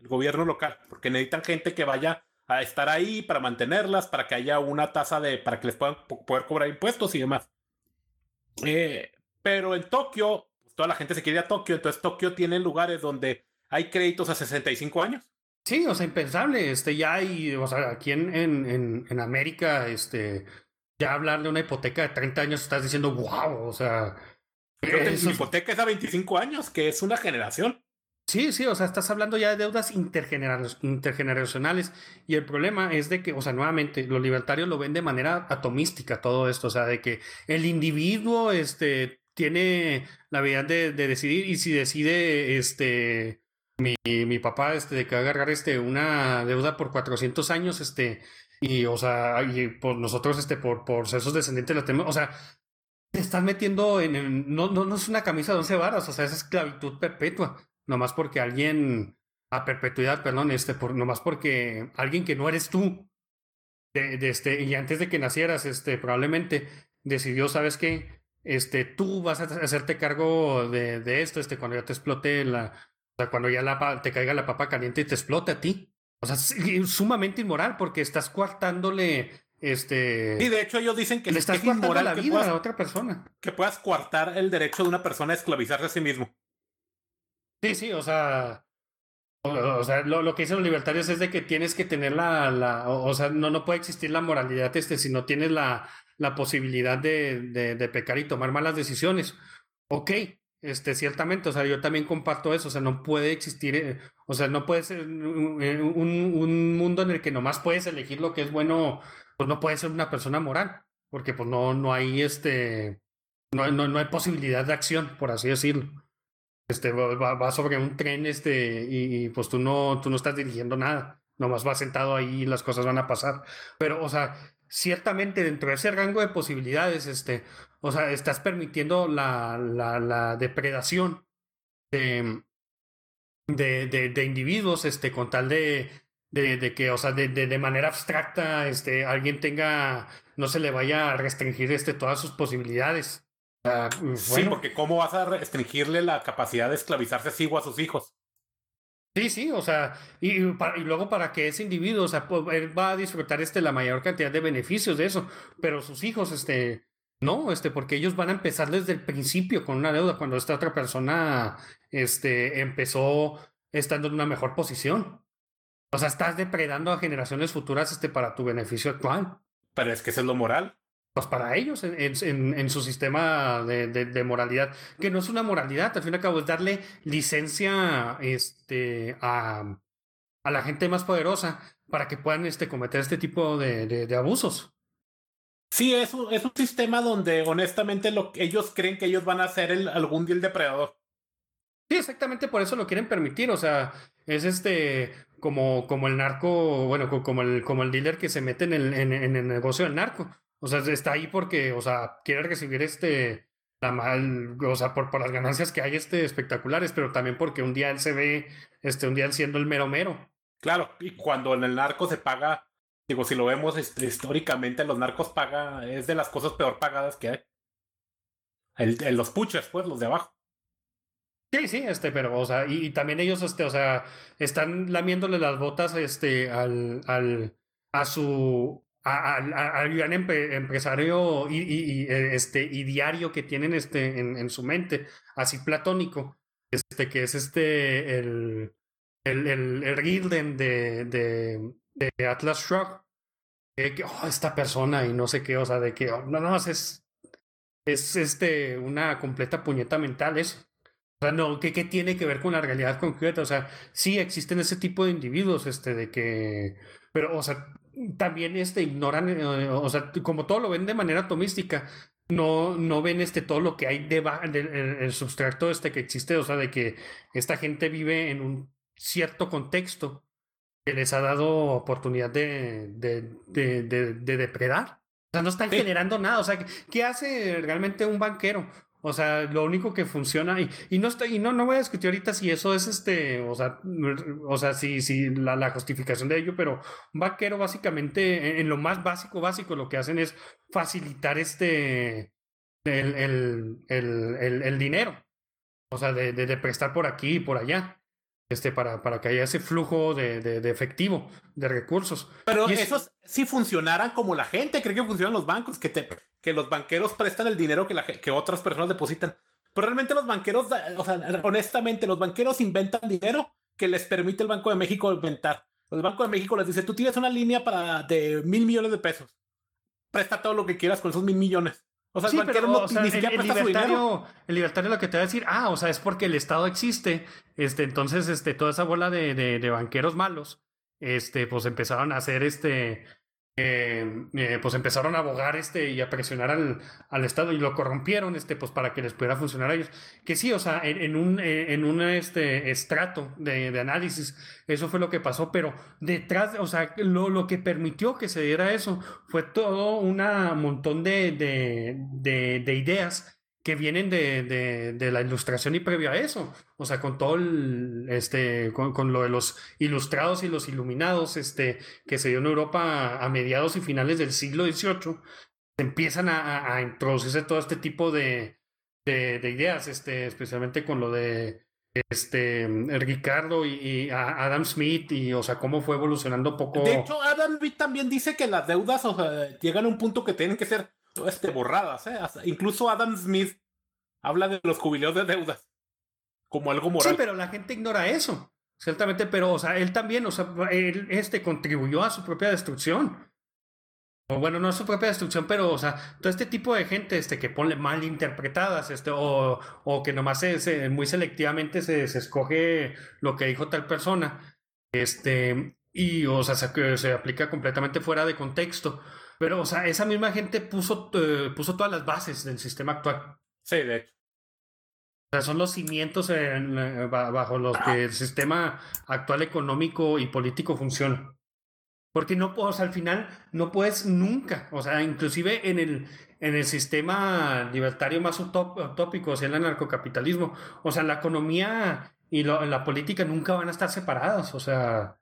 El gobierno local, porque necesitan gente que vaya a estar ahí para mantenerlas, para que haya una tasa de, para que les puedan po- poder cobrar impuestos y demás. Eh, pero en Tokio, pues, toda la gente se quiere ir a Tokio, entonces Tokio tiene lugares donde hay créditos a 65 años. Sí, o sea, impensable. Este, ya hay, o sea, aquí en, en, en, América, este, ya hablar de una hipoteca de 30 años, estás diciendo, wow, o sea. Eso mi hipoteca es a 25 años, que es una generación. Sí, sí, o sea, estás hablando ya de deudas intergener- intergeneracionales. Y el problema es de que, o sea, nuevamente, los libertarios lo ven de manera atomística todo esto, o sea, de que el individuo, este, tiene la habilidad de, de decidir y si decide, este, mi, mi papá, este, de que va a agarrar, este, una deuda por 400 años, este, y, o sea, y por nosotros, este, por, por ser descendientes, la tenemos, o sea, te estás metiendo en, no, no, no es una camisa de once varas, o sea, es esclavitud perpetua nomás porque alguien, a perpetuidad, perdón, este, por, nomás porque alguien que no eres tú, de, de este, y antes de que nacieras, este, probablemente decidió, ¿sabes qué? Este, tú vas a hacerte cargo de, de esto, este, cuando ya te explote la, o sea, cuando ya la, te caiga la papa caliente y te explote a ti. O sea, es sumamente inmoral porque estás coartándole este. Y de hecho, ellos dicen que le estás es inmoral la vida puedas, a otra persona. que puedas coartar el derecho de una persona a esclavizarse a sí mismo. Sí, sí, o sea. O, sea, lo, que dicen los libertarios es de que tienes que tener la. la o, sea, no, no puede existir la moralidad este si no tienes la, la posibilidad de, de, pecar y tomar malas decisiones. Ok, este, ciertamente, o sea, yo también comparto eso, o sea, no puede existir, eh, o sea, no puede ser un, un, un, mundo en el que nomás puedes elegir lo que es bueno, pues no puedes ser una persona moral, porque pues no, no hay este, no, no, no hay posibilidad de acción, por así decirlo. Este, va, sobre un tren, este, y, pues tú no, tú no estás dirigiendo nada, nomás vas sentado ahí y las cosas van a pasar. Pero, o sea, ciertamente dentro de ese rango de posibilidades, este, o sea, estás permitiendo la, la, la depredación de, de, de, individuos, este, con tal de, de, que, o sea, de, manera abstracta, este, alguien tenga, no se le vaya a restringir, este, todas sus posibilidades. Uh, bueno. Sí, porque ¿cómo vas a restringirle la capacidad de esclavizarse a sí o a sus hijos? Sí, sí, o sea, y, y, para, y, luego para que ese individuo, o sea, él va a disfrutar este, la mayor cantidad de beneficios de eso, pero sus hijos, este, no, este, porque ellos van a empezar desde el principio con una deuda cuando esta otra persona, este, empezó estando en una mejor posición. O sea, estás depredando a generaciones futuras, este, para tu beneficio actual. Pero es que eso es lo moral. Pues para ellos, en, en, en su sistema de, de, de, moralidad, que no es una moralidad, al fin y al cabo es darle licencia este, a, a la gente más poderosa para que puedan este, cometer este tipo de, abusos. Sí, es un, es un sistema donde honestamente lo, ellos creen que ellos van a ser el, algún día el depredador. Sí, exactamente por eso lo quieren permitir. O sea, es este como, como el narco, bueno, como el, como el dealer que se mete en el, en, en el negocio del narco. O sea, está ahí porque, o sea, quiere recibir este, la mal, o sea, por, por las ganancias que hay este espectaculares, pero también porque un día él se ve, este, un día él siendo el mero mero. Claro, y cuando en el narco se paga, digo, si lo vemos este, históricamente, los narcos paga, es de las cosas peor pagadas que hay. El, el, los puches, pues, los de abajo. Sí, sí, este, pero, o sea, y, y, también ellos, este, o sea, están lamiéndole las botas, este, al, al, a su, al gran empresario y, y, y, este, y diario que tienen este, en, su mente, así platónico, este, que es este, el, el, el, el Gilden de, de, Atlas Shrug, que, que oh, esta persona y no sé qué, o sea, de que, oh, no, no, es, es este, una completa puñeta mental eso. O sea, no, ¿qué, ¿qué, tiene que ver con la realidad concreta? O sea, sí existen ese tipo de individuos, este, de que, pero, o sea, también este, ignoran, eh, o sea, como todo lo ven de manera atomística, no, no ven este, todo lo que hay de, de, el, el sustrato este que existe, o sea, de que esta gente vive en un cierto contexto que les ha dado oportunidad de, de, de, de, de depredar. O sea, no están sí. generando nada. O sea, ¿qué hace realmente un banquero? O sea, lo único que funciona, y, y no estoy, y no, no voy a discutir ahorita si eso es este, o sea, o sea, si, si la, la justificación de ello, pero vaquero básicamente, en, en, lo más básico, básico, lo que hacen es facilitar este, el, el, el, el, dinero. O sea, de, de, de, prestar por aquí y por allá. Este, para, para que haya ese flujo de, de, efectivo, de recursos. Pero y esos si funcionaran como la gente cree que funcionan los bancos, que, te, que los banqueros prestan el dinero que, la, que otras personas depositan. Pero realmente los banqueros, o sea, honestamente, los banqueros inventan dinero que les permite el Banco de México inventar. El Banco de México les dice, tú tienes una línea para de mil millones de pesos. Presta todo lo que quieras con esos mil millones. O sea, sí, el pero, no, o sea, ni siquiera el, presta el libertario, su dinero. El libertario lo que te va a decir, ah, o sea, es porque el Estado existe, este, entonces, este, toda esa bola de, de, de banqueros malos, este, pues empezaron a hacer, este, eh, eh, pues empezaron a abogar este y a presionar al, al, Estado y lo corrompieron este pues para que les pudiera funcionar a ellos. Que sí o sea en, un en un este estrato de, de, análisis eso fue lo que pasó pero detrás o sea lo, lo que permitió que se diera eso fue todo un montón de, de, de ideas que vienen de, de, la ilustración y previo a eso. O sea, con todo el, este, con, lo de los ilustrados y los iluminados, este, que se dio en Europa a, mediados y finales del siglo XVIII, empiezan a, introducirse todo este tipo de, de, de, ideas, este, especialmente con lo de este Ricardo y, y, Adam Smith y o sea cómo fue evolucionando poco. De hecho, Adam Smith también dice que las deudas o sea, llegan a un punto que tienen que ser este, borradas, ¿eh? Incluso Adam Smith habla de los jubileos de deudas como algo moral. Sí, pero la gente ignora eso. Ciertamente, pero, o sea, él también, o sea, él este, contribuyó a su propia destrucción. O bueno, no a su propia destrucción, pero, o sea, todo este tipo de gente este, que pone mal interpretadas, este, o, o que nomás se, muy selectivamente se, se, escoge lo que dijo tal persona, este, y, o sea, se, se aplica completamente fuera de contexto. Pero, o sea, esa misma gente puso, eh, puso todas las bases del sistema actual. Sí, de hecho. O sea, son los cimientos en, eh, bajo los que el sistema actual económico y político funciona. Porque no, o sea, al final no puedes nunca, o sea, inclusive en el, en el sistema libertario más utópico, o sea, el anarcocapitalismo, o sea, la economía y lo, la política nunca van a estar separadas, o sea,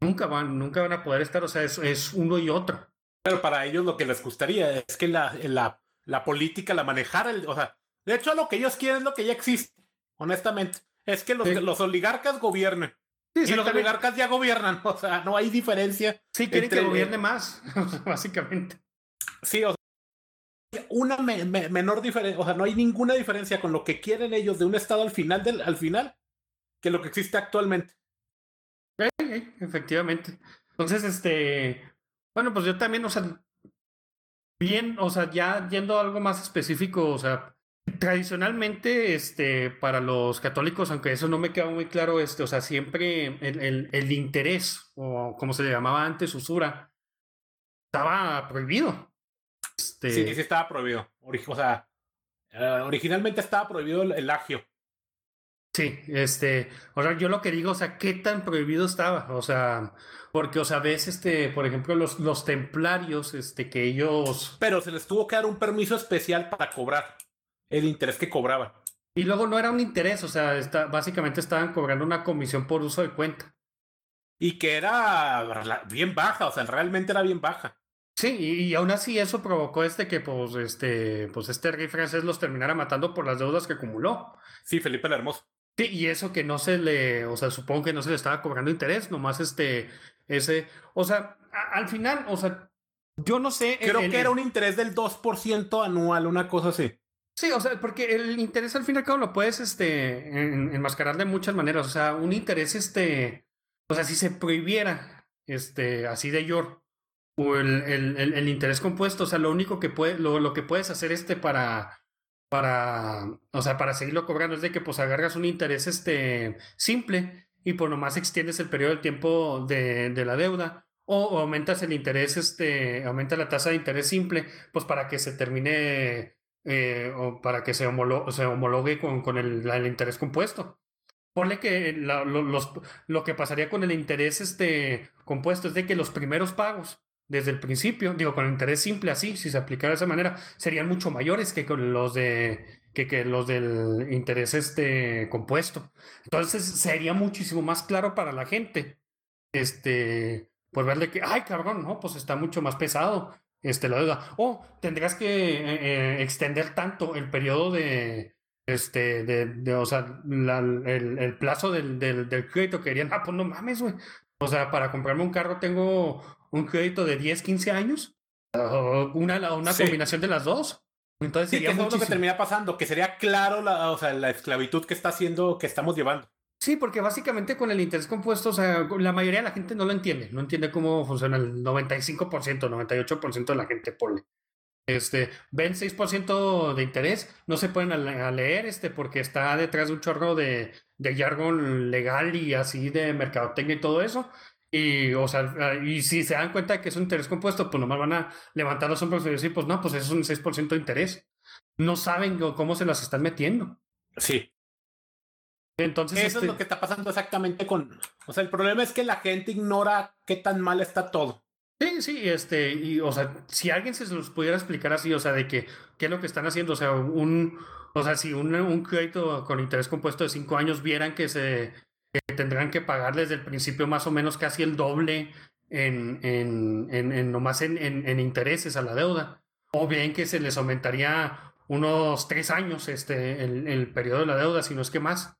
nunca van, nunca van a poder estar, o sea, es, es uno y otro. Pero para ellos lo que les gustaría es que la, la, la política la manejara, el, o sea, de hecho lo que ellos quieren es lo que ya existe, honestamente, es que los, sí. los oligarcas gobiernen. Sí, y los oligarcas ya gobiernan, <laughs> o sea, no hay diferencia. Sí, quieren entre... que gobierne más, <laughs> básicamente. Sí, o sea, una me, me, menor diferencia, o sea, no hay ninguna diferencia con lo que quieren ellos de un estado al final del, al final que lo que existe actualmente. Sí, efectivamente. Entonces, este, bueno, pues yo también, o sea, bien, o sea, ya yendo a algo más específico, o sea, tradicionalmente, este, para los católicos, aunque eso no me queda muy claro, este, o sea, siempre el, el, el interés, o como se le llamaba antes, usura, estaba prohibido. Este... Sí, sí estaba prohibido. O sea, uh, originalmente estaba prohibido el, el agio. Sí, este, o sea, yo lo que digo, o sea, qué tan prohibido estaba, o sea, porque, o sea, ves, este, por ejemplo, los, los templarios, este, que ellos... Pero se les tuvo que dar un permiso especial para cobrar el interés que cobraban. Y luego no era un interés, o sea, está, básicamente estaban cobrando una comisión por uso de cuenta. Y que era bien baja, o sea, realmente era bien baja. Sí, y, y aún así eso provocó este que, pues, este, pues este rey francés los terminara matando por las deudas que acumuló. Sí, Felipe el Hermoso. Sí, y eso que no se le, o sea, supongo que no se le estaba cobrando interés, nomás este, ese, o sea, a, al final, o sea, yo no sé. Creo el, que era un interés del 2% anual, una cosa así. Sí, o sea, porque el interés al fin y al cabo lo puedes, este, en, enmascarar de muchas maneras, o sea, un interés, este, o sea, si se prohibiera, este, así de yor, o el, el, el, el interés compuesto, o sea, lo único que puede, lo, lo que puedes hacer, este, para para, o sea, para seguirlo cobrando es de que pues agarras un interés este simple y pues nomás extiendes el periodo de tiempo de, la deuda o, aumentas el interés, este, aumenta la tasa de interés simple, pues para que se termine eh, o para que se, homolo se homologue con, con el, interés compuesto. Ponle que lo, lo que pasaría con el interés este compuesto es de que los primeros pagos desde el principio, digo, con interés simple así, si se aplicara de esa manera, serían mucho mayores que los de que, los del interés este compuesto. Entonces sería muchísimo más claro para la gente. Este, por verle que, ay, cabrón, no, pues está mucho más pesado. Este, la deuda. O tendrás que eh, eh, extender tanto el periodo de, este, de, o sea, la, el, el, plazo del, del, del crédito que querían, ah, pues no mames, güey. O sea, para comprarme un carro tengo un crédito de 10, 15 años. Una, una sí. combinación de las dos. Entonces sí, sería que es lo que termina pasando, que sería claro la, o sea, la esclavitud que está haciendo, que estamos llevando. Sí, porque básicamente con el interés compuesto, o sea, la mayoría de la gente no lo entiende, no entiende cómo funciona el 95%, 98% de la gente pone. Este, ven 6% de interés, no se pueden a, leer este porque está detrás de un chorro de, de jargon legal y así de mercadotecnia y todo eso. Y, o sea, y si se dan cuenta de que es un interés compuesto, pues nomás van a levantar los hombros y decir, pues no, pues eso es un 6% de interés. No saben cómo se las están metiendo. Sí. Entonces, eso este... es lo que está pasando exactamente con. O sea, el problema es que la gente ignora qué tan mal está todo. Sí, sí, este, y, o sea, si alguien se los pudiera explicar así, o sea, de que, qué es lo que están haciendo, o sea, un, O sea, si un, un crédito con interés compuesto de cinco años vieran que se que tendrán que pagar desde el principio más o menos casi el doble en, en, en, en nomás en, en, intereses a la deuda. O bien que se les aumentaría unos tres años este, el, el periodo de la deuda, si no es que más,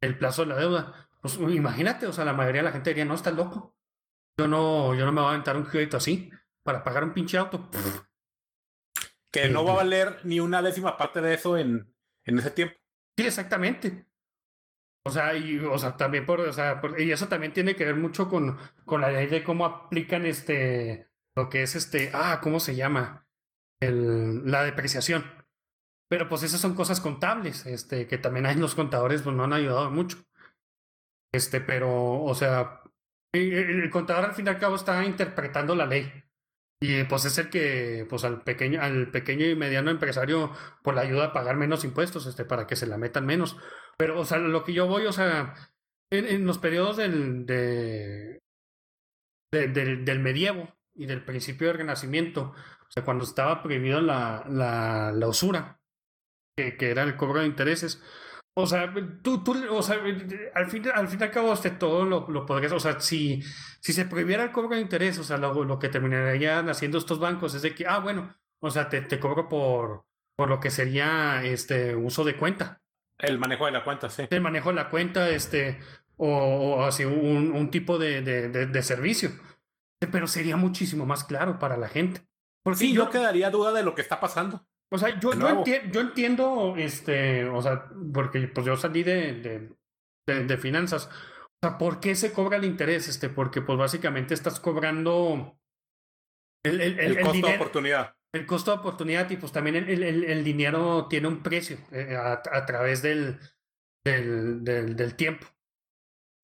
el plazo de la deuda. Pues imagínate, o sea, la mayoría de la gente diría, no, está loco. Yo no, yo no me voy a aventar un crédito así para pagar un pinche auto. Que no va a valer ni una décima parte de eso en, en ese tiempo. Sí, exactamente. O sea, y, o sea, también por, o sea, y eso también tiene que ver mucho con, con la ley de cómo aplican este, lo que es este, ah, ¿cómo se llama? El, la depreciación. Pero pues esas son cosas contables, este, que también hay los contadores, pues no han ayudado mucho. Este, pero, o sea, el contador al fin y al cabo está interpretando la ley. Y pues es el que, pues al pequeño, al pequeño y mediano empresario, pues le ayuda a pagar menos impuestos, este, para que se la metan menos. Pero, o sea, lo que yo voy, o sea, en, en los periodos del, de, del, del medievo y del principio del renacimiento, o sea, cuando estaba prohibido la, la, la usura, que, que era el cobro de intereses, o sea, tú, tú, o sea, al fin, al fin y al cabo, este, todo lo, lo podrías, o sea, si, si se prohibiera el cobro de interés, o sea, lo, lo que terminarían haciendo estos bancos es de que, ah, bueno, o sea, te, te cobro por, por lo que sería este uso de cuenta. El manejo de la cuenta, sí. El manejo de la cuenta, este, o, o así, un, un tipo de, de, de, de, servicio. Pero sería muchísimo más claro para la gente. Porque sí, yo, quedaría duda de lo que está pasando. O sea, yo, yo, enti yo, entiendo, este, o sea, porque pues yo salí de, de, de, de, finanzas. O sea, ¿por qué se cobra el interés? Este, porque pues básicamente estás cobrando el, el, el, el costo dinero, de oportunidad. El costo de oportunidad y pues también el, el dinero tiene un precio eh, a, través del, del, del, tiempo.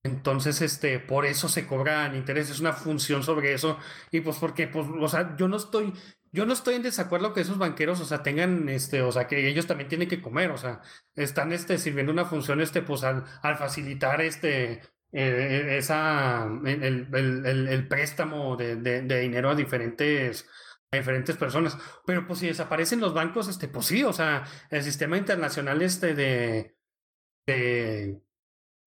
Entonces, este, por eso se cobran intereses, es una función sobre eso. Y pues porque, pues, o sea, yo no estoy, yo no estoy en desacuerdo que esos banqueros, o sea, tengan, este, o sea, que ellos también tienen que comer, o sea, están, este, sirviendo una función, este, pues, al, facilitar, este, eh, esa, el, el, préstamo de, de, dinero a diferentes, a diferentes personas. Pero, pues, si desaparecen los bancos, este, pues sí, o sea, el sistema internacional, este, de, de,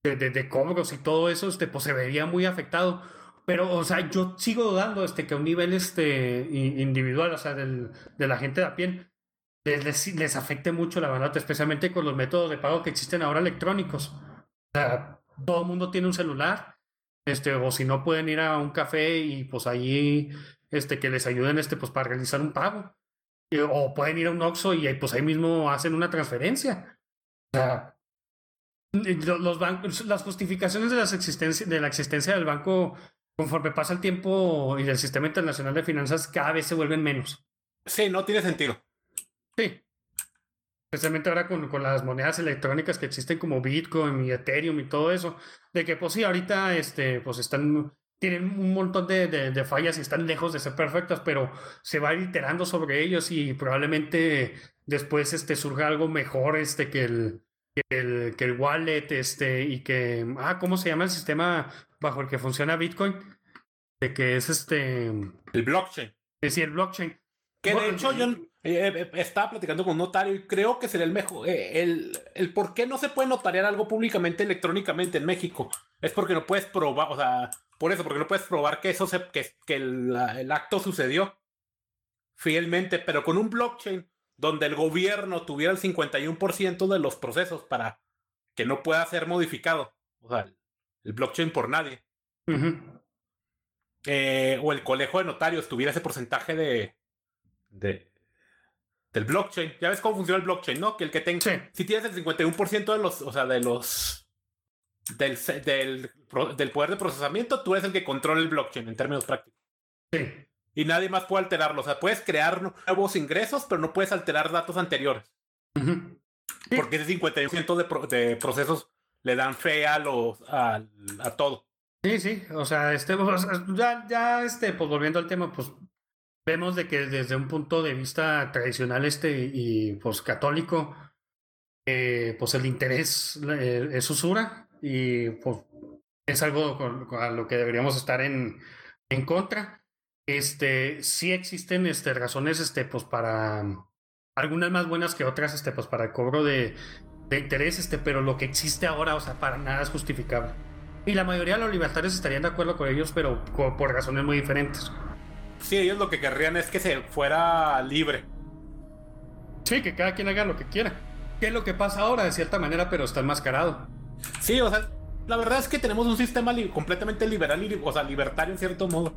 de, cobros y todo eso, este, pues, se vería muy afectado pero, o sea, yo sigo dudando este, que a un nivel este, individual, o sea, del, de la gente de a pie, les, les, afecte mucho, la verdad, especialmente con los métodos de pago que existen ahora electrónicos. O sea, todo el mundo tiene un celular, este, o si no pueden ir a un café y pues allí, este, que les ayuden, este, pues para realizar un pago. O pueden ir a un Oxxo y pues ahí mismo hacen una transferencia. O sea, los bancos, las justificaciones de, las existencia, de la existencia del banco conforme pasa el tiempo y del sistema internacional de finanzas, cada vez se vuelven menos. Sí, no tiene sentido. Sí. Especialmente ahora con, con las monedas electrónicas que existen como Bitcoin y Ethereum y todo eso. De que, pues sí, ahorita este, pues están, tienen un montón de, de, de fallas y están lejos de ser perfectas, pero se va iterando sobre ellos y probablemente después este, surja algo mejor este, que el, que el, que el wallet, este, y que, ah, ¿cómo se llama el sistema bajo el que funciona Bitcoin? De que es este... El blockchain. Es decir, el blockchain. Que de hecho yo eh, eh, estaba platicando con un notario y creo que sería el mejor. Eh, el, el por qué no se puede notariar algo públicamente electrónicamente en México es porque no puedes probar, o sea, por eso, porque no puedes probar que eso se, que, que el, el acto sucedió fielmente, pero con un blockchain donde el gobierno tuviera el 51% de los procesos para que no pueda ser modificado. O sea, el blockchain por nadie. Uh -huh. eh, o el colegio de notarios tuviera ese porcentaje de, de del blockchain. Ya ves cómo funciona el blockchain, ¿no? Que el que tenga. Sí. Si tienes el 51% de los. O sea, de los. Del, del, del poder de procesamiento, tú eres el que controla el blockchain en términos prácticos. Sí y nadie más puede alterarlo. O sea, puedes crear nuevos ingresos, pero no puedes alterar datos anteriores. Uh -huh. sí. Porque ese 51% de, pro de, procesos le dan fe a los a, a, todo. Sí, sí. O sea, este, ya, ya, este, pues volviendo al tema, pues vemos de que desde un punto de vista tradicional este y pues católico, eh, pues el interés eh, es usura y pues es algo con, con, a lo que deberíamos estar en, en contra este, sí existen este, razones este, pues, para, algunas más buenas que otras, este, pues para el cobro de, de interés, este, pero lo que existe ahora, o sea, para nada es justificable. Y la mayoría de los libertarios estarían de acuerdo con ellos, pero por razones muy diferentes. Sí, ellos lo que querrían es que se fuera libre. Sí, que cada quien haga lo que quiera. Que es lo que pasa ahora, de cierta manera, pero está enmascarado. Sí, o sea, la verdad es que tenemos un sistema li- completamente liberal, y, o sea, libertario en cierto modo.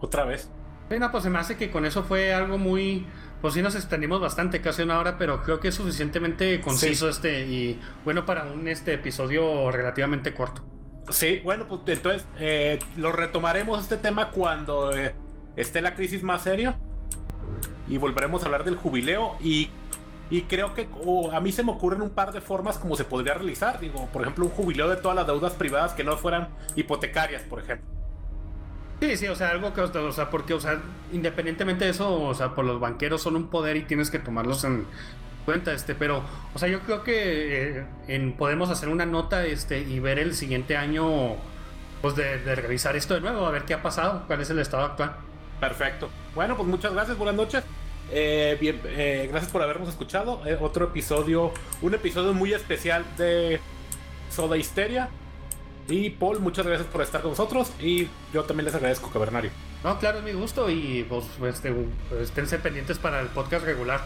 Otra vez. Bueno, pues se me hace que con eso fue algo muy. Pues sí, nos extendimos bastante, casi una hora, pero creo que es suficientemente conciso este y bueno para un este episodio relativamente corto. Sí, bueno, pues entonces eh, lo retomaremos este tema cuando eh, esté la crisis más seria. Y volveremos a hablar del jubileo. Y, y creo que o a mí se me ocurren un par de formas como se podría realizar. Digo, por ejemplo, un jubileo de todas las deudas privadas que no fueran hipotecarias, por ejemplo. Sí, sí, o sea, algo que, o sea, porque, o sea, independientemente de eso, o sea, por los banqueros son un poder y tienes que tomarlos en cuenta, este, pero, o sea, yo creo que eh, en, podemos hacer una nota, este, y ver el siguiente año, pues, de, de revisar esto de nuevo, a ver qué ha pasado, cuál es el estado actual. Perfecto. Bueno, pues muchas gracias, buenas noches. Eh, bien, eh, gracias por habernos escuchado. Eh, otro episodio, un episodio muy especial de Soda Histeria. Y Paul, muchas gracias por estar con nosotros. Y yo también les agradezco, Cavernario. No, claro, es mi gusto y, pues, este, esténse pendientes para el podcast regular.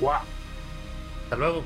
¡Guau! Hasta luego.